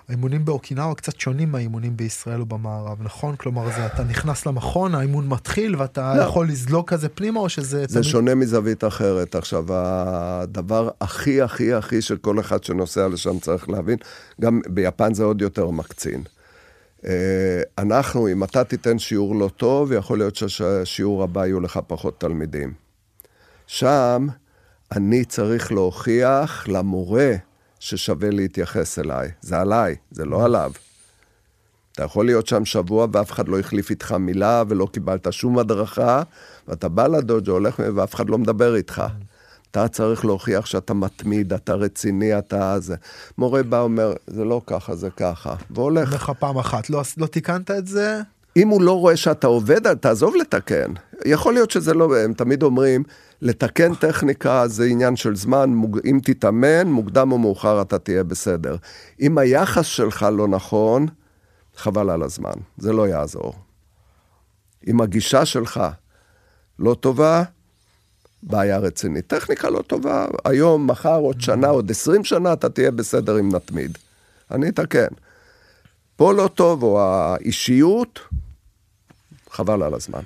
האימונים באוקינאווה קצת שונים מהאימונים בישראל או במערב, נכון? כלומר, זה אתה נכנס למכון, האימון מתחיל ואתה לא. יכול לזלוג כזה פנימה או שזה... זה תמיד... שונה מזווית אחרת. עכשיו, הדבר הכי הכי הכי של כל אחד שנוסע לשם צריך להבין, גם ביפן זה עוד יותר מקצין. אה, אנחנו, אם אתה תיתן שיעור לא טוב, יכול להיות שהשיעור הבא יהיו לך פחות תלמידים. שם אני צריך להוכיח למורה ששווה להתייחס אליי. זה עליי, זה לא עליו. אתה יכול להיות שם שבוע ואף אחד לא החליף איתך מילה ולא קיבלת שום הדרכה, ואתה בא לדוג'ו, הולך ואף אחד לא מדבר איתך. אתה צריך להוכיח שאתה מתמיד, אתה רציני, אתה זה. מורה בא אומר, זה לא ככה, זה ככה, והולך. אומר לך פעם אחת, לא, לא תיקנת את זה? אם הוא לא רואה שאתה עובד, תעזוב לתקן. יכול להיות שזה לא, הם תמיד אומרים, לתקן טכניקה זה עניין של זמן, אם תתאמן, מוקדם או מאוחר אתה תהיה בסדר. אם היחס שלך לא נכון, חבל על הזמן, זה לא יעזור. אם הגישה שלך לא טובה, בעיה רצינית. טכניקה לא טובה, היום, מחר, עוד שנה, עוד עשרים שנה, אתה תהיה בסדר אם נתמיד. אני אתקן. פה לא טוב, או האישיות, חבל על הזמן.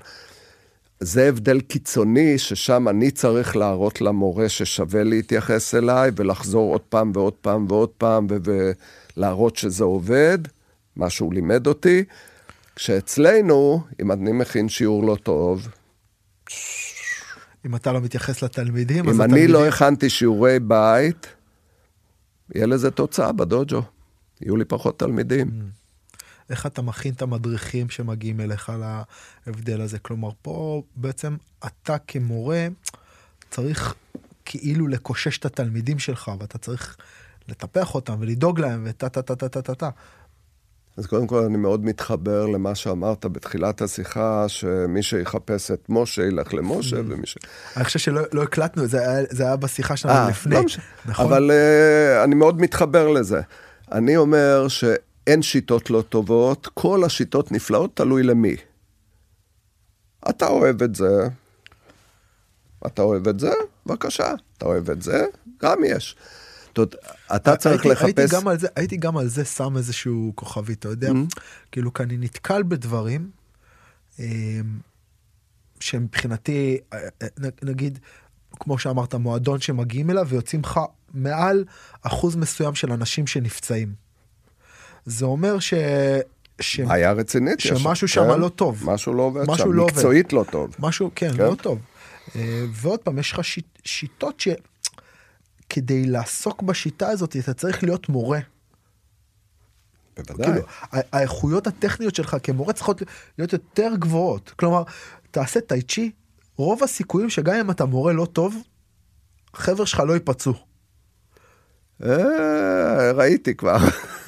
זה הבדל קיצוני, ששם אני צריך להראות למורה ששווה להתייחס אליי, ולחזור עוד פעם ועוד פעם ועוד פעם, ולהראות שזה עובד, מה שהוא לימד אותי. כשאצלנו, אם אני מכין שיעור לא טוב, אם אתה לא מתייחס לתלמידים, אם אני התלמידים... לא הכנתי שיעורי בית, יהיה לזה תוצאה בדוג'ו. יהיו לי פחות תלמידים. Mm. איך אתה מכין את המדריכים שמגיעים אליך להבדל הזה. כלומר, פה בעצם אתה כמורה צריך כאילו לקושש את התלמידים שלך, ואתה צריך לטפח אותם ולדאוג להם וטה טה טה טה טה טה טה. אז קודם כל אני מאוד מתחבר למה שאמרת בתחילת השיחה, שמי שיחפש את משה ילך למשה mm. ומי ש... אני חושב שלא לא הקלטנו את זה, זה היה בשיחה שלנו 아, אה, לפני, לא נכון? אבל uh, אני מאוד מתחבר לזה. אני אומר ש... אין שיטות לא טובות, כל השיטות נפלאות, תלוי למי. אתה אוהב את זה, אתה אוהב את זה, בבקשה. אתה אוהב את זה, גם יש. זאת אתה צריך הייתי, לחפש... הייתי גם, על זה, הייתי גם על זה שם איזשהו כוכבי, אתה יודע? Mm-hmm. כאילו, כי אני נתקל בדברים אמ, שמבחינתי, אה, אה, נגיד, כמו שאמרת, מועדון שמגיעים אליו ויוצאים לך מעל אחוז מסוים של אנשים שנפצעים. זה אומר ש... ש... בעיה רצינית שמשהו שם כן? לא טוב. משהו לא עובד משהו שם, לא מקצועית עובד. לא טוב. משהו, כן, כן, לא טוב. אה, ועוד פעם, יש לך שיט, שיטות שכדי לעסוק בשיטה הזאת, אתה צריך להיות מורה. בוודאי. כאילו, האיכויות הטכניות שלך כמורה צריכות להיות יותר גבוהות. כלומר, תעשה טייצ'י, רוב הסיכויים שגם אם אתה מורה לא טוב, חבר'ה שלך לא ייפצעו. אה, ראיתי כבר.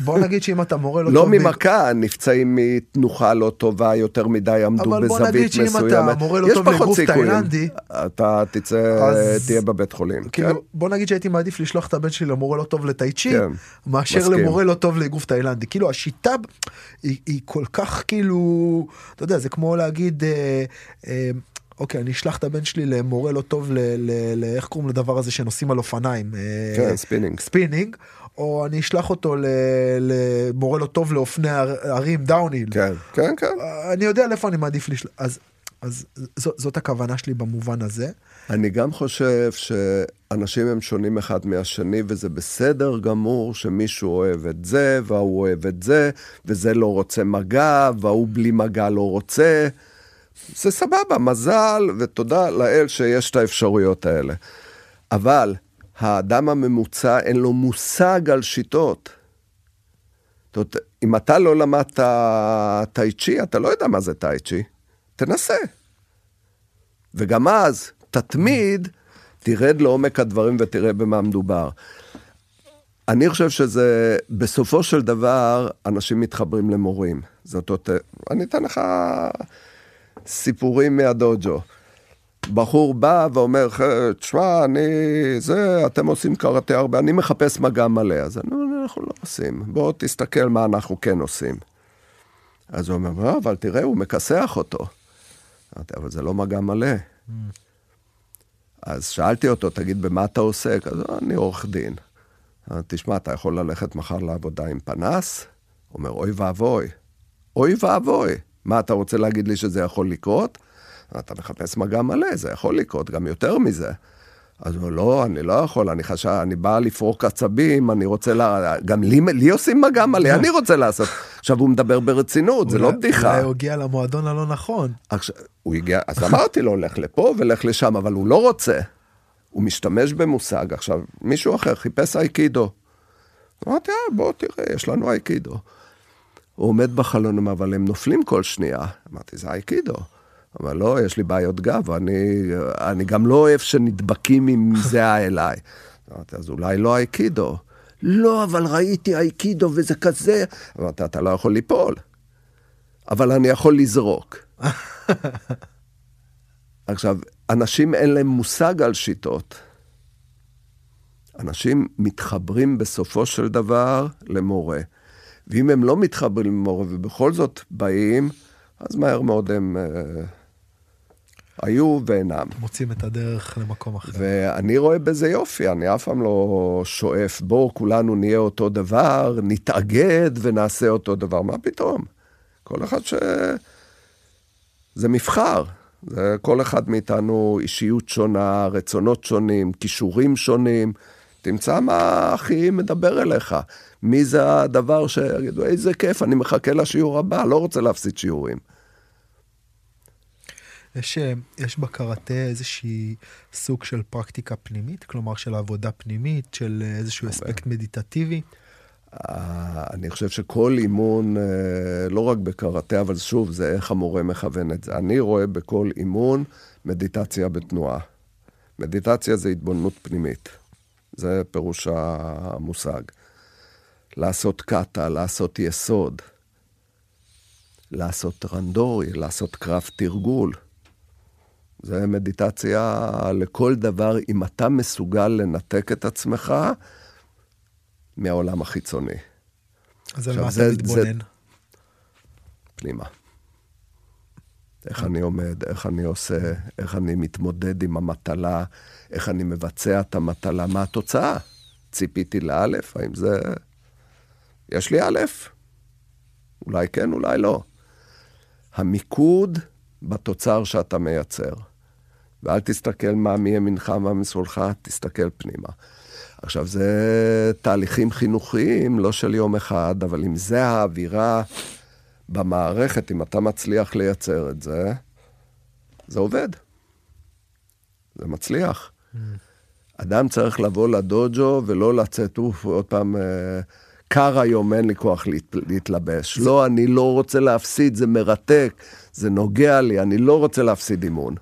בוא נגיד שאם אתה מורה לא, לא טוב... לא ממכה, נפצעים מתנוחה לא טובה, יותר מדי עמדו בזווית מסוימת. אבל בוא נגיד שאם אתה מורה לא טוב לגוף תאילנדי... אתה תצא, אז... תהיה בבית חולים. כאילו, כן? בוא נגיד שהייתי מעדיף לשלוח את הבן שלי למורה לא טוב לטייצ'י, כן, מאשר מסכים. למורה לא טוב לגוף תאילנדי. כאילו השיטה היא, היא כל כך כאילו, אתה יודע, זה כמו להגיד... אה, אה, אוקיי, אני אשלח את הבן שלי למורה לא טוב, לאיך קוראים לדבר הזה שנוסעים על אופניים? אה, כן, ספינינג. ספינינג, או אני אשלח אותו למורה לא טוב לאופני הרים downhill. כן, כן, כן. אני יודע לאיפה אני מעדיף לשלוח, אז, אז זאת, זאת הכוונה שלי במובן הזה. אני גם חושב שאנשים הם שונים אחד מהשני, וזה בסדר גמור שמישהו אוהב את זה, והוא אוהב את זה, וזה לא רוצה מגע, וההוא בלי מגע לא רוצה. זה סבבה, מזל ותודה לאל שיש את האפשרויות האלה. אבל האדם הממוצע אין לו מושג על שיטות. זאת אומרת, אם אתה לא למדת טאי צ'י, אתה לא יודע מה זה טאי צ'י. תנסה. וגם אז, תתמיד, תרד לעומק הדברים ותראה במה מדובר. אני חושב שזה, בסופו של דבר, אנשים מתחברים למורים. זאת אומרת, אני אתן לך סיפורים מהדוג'ו. בחור בא ואומר, תשמע, אני, זה, אתם עושים קראטה הרבה, אני מחפש מגע מלא. אז אני אומר, אנחנו לא עושים, בוא תסתכל מה אנחנו כן עושים. אז הוא אומר, לא, אבל תראה, הוא מכסח אותו. אמרתי, אבל זה לא מגע מלא. אז שאלתי אותו, תגיד, במה אתה עוסק? אז אני עורך דין. תשמע, אתה יכול ללכת מחר לעבודה עם פנס? הוא אומר, אוי ואבוי. אוי ואבוי. מה, אתה רוצה להגיד לי שזה יכול לקרות? אתה מחפש מגע מלא, זה יכול לקרות, גם יותר מזה. אז הוא לא, אני לא יכול, אני חשב, אני בא לפרוק עצבים, אני רוצה לה... גם לי, לי עושים מגע מלא, אני רוצה לעשות. עכשיו הוא מדבר ברצינות, זה לא בדיחה. אולי הוא הגיע למועדון הלא נכון. עכשיו, הוא הגיע, אז אמרתי לו, לך לפה ולך לשם, אבל הוא לא רוצה. הוא משתמש במושג. עכשיו, מישהו אחר חיפש אייקידו. אמרתי, אה, בוא תראה, יש לנו אייקידו. הוא עומד בחלון, אבל הם נופלים כל שנייה. אמרתי, זה אייקידו. אבל לא, יש לי בעיות גב, אני, אני גם לא אוהב שנדבקים עם זהה אליי. אמרתי, אז אולי לא אייקידו. לא, אבל ראיתי אייקידו וזה כזה. אמרתי, אתה לא יכול ליפול, אבל אני יכול לזרוק. עכשיו, אנשים אין להם מושג על שיטות. אנשים מתחברים בסופו של דבר למורה. ואם הם לא מתחברים למורה ובכל זאת באים, אז מהר מאוד הם אה, היו ואינם. מוצאים את הדרך למקום אחר. ואני רואה בזה יופי, אני אף פעם לא שואף, בואו כולנו נהיה אותו דבר, נתאגד ונעשה אותו דבר. מה פתאום? כל אחד ש... זה מבחר. זה כל אחד מאיתנו אישיות שונה, רצונות שונים, כישורים שונים. תמצא מה הכי מדבר אליך. מי זה הדבר שיגידו, איזה כיף, אני מחכה לשיעור הבא, לא רוצה להפסיד שיעורים. יש, יש בקראטה איזושהי סוג של פרקטיקה פנימית, כלומר של עבודה פנימית, של איזשהו אספקט מדיטטיבי? אה, אני חושב שכל אימון, אה, לא רק בקראטה, אבל שוב, זה איך המורה מכוון את זה. אני רואה בכל אימון מדיטציה בתנועה. מדיטציה זה התבוננות פנימית. זה פירוש המושג. לעשות קאטה, לעשות יסוד, לעשות רנדורי, לעשות קרב תרגול. זה מדיטציה לכל דבר, אם אתה מסוגל לנתק את עצמך מהעולם החיצוני. אז על מה אתה מתבונן? פנימה. איך אני עומד, איך אני עושה, איך אני מתמודד עם המטלה, איך אני מבצע את המטלה, מה התוצאה? ציפיתי לאלף, האם זה... יש לי א', אולי כן, אולי לא. המיקוד בתוצר שאתה מייצר. ואל תסתכל מה מימינך, מה משמאלך, תסתכל פנימה. עכשיו, זה תהליכים חינוכיים, לא של יום אחד, אבל אם זה האווירה במערכת, אם אתה מצליח לייצר את זה, זה עובד. זה מצליח. אדם צריך לבוא לדוג'ו ולא לצאת, אוף, עוד פעם, אה, קר היום, אין לי כוח להת, להתלבש. לא, אני לא רוצה להפסיד, זה מרתק, זה נוגע לי, אני לא רוצה להפסיד אימון.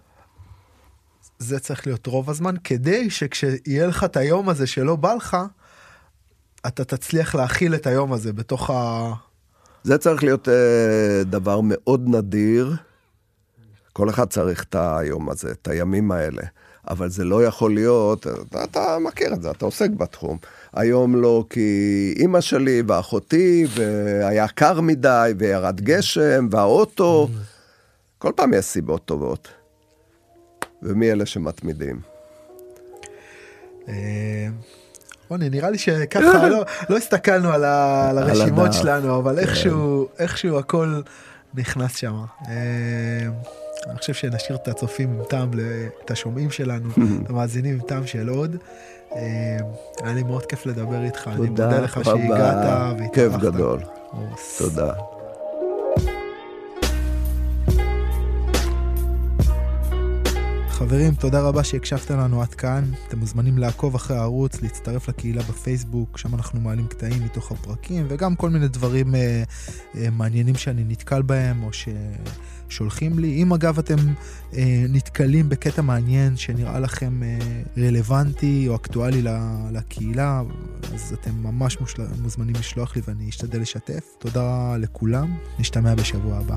זה צריך להיות רוב הזמן, כדי שכשיהיה לך את היום הזה שלא בא לך, אתה תצליח להכיל את היום הזה בתוך ה... זה צריך להיות uh, דבר מאוד נדיר. כל אחד צריך את היום הזה, את הימים האלה. אבל זה לא יכול להיות, אתה, אתה מכיר את זה, אתה עוסק בתחום. היום לא, כי אימא שלי ואחותי, והיה קר מדי, וירד גשם, והאוטו, כל פעם יש סיבות טובות. ומי אלה שמתמידים? אה, רוני, נראה לי שככה לא, לא הסתכלנו על, ה, על הרשימות שלנו, אבל כן. איכשהו, איכשהו הכל נכנס שם. אה, אני חושב שנשאיר את הצופים עם טעם, את השומעים שלנו, את המאזינים עם טעם של עוד. אה, היה לי מאוד כיף לדבר איתך, אני מודה לך שהגעת והתארחת. כיף גדול. תודה. חברים, תודה רבה שהקשבתם לנו עד כאן. אתם מוזמנים לעקוב אחרי הערוץ, להצטרף לקהילה בפייסבוק, שם אנחנו מעלים קטעים מתוך הפרקים, וגם כל מיני דברים אה, אה, מעניינים שאני נתקל בהם, או ששולחים לי. אם אגב אתם אה, נתקלים בקטע מעניין שנראה לכם אה, רלוונטי או אקטואלי לקהילה, אז אתם ממש מושל... מוזמנים לשלוח לי ואני אשתדל לשתף. תודה לכולם, נשתמע בשבוע הבא.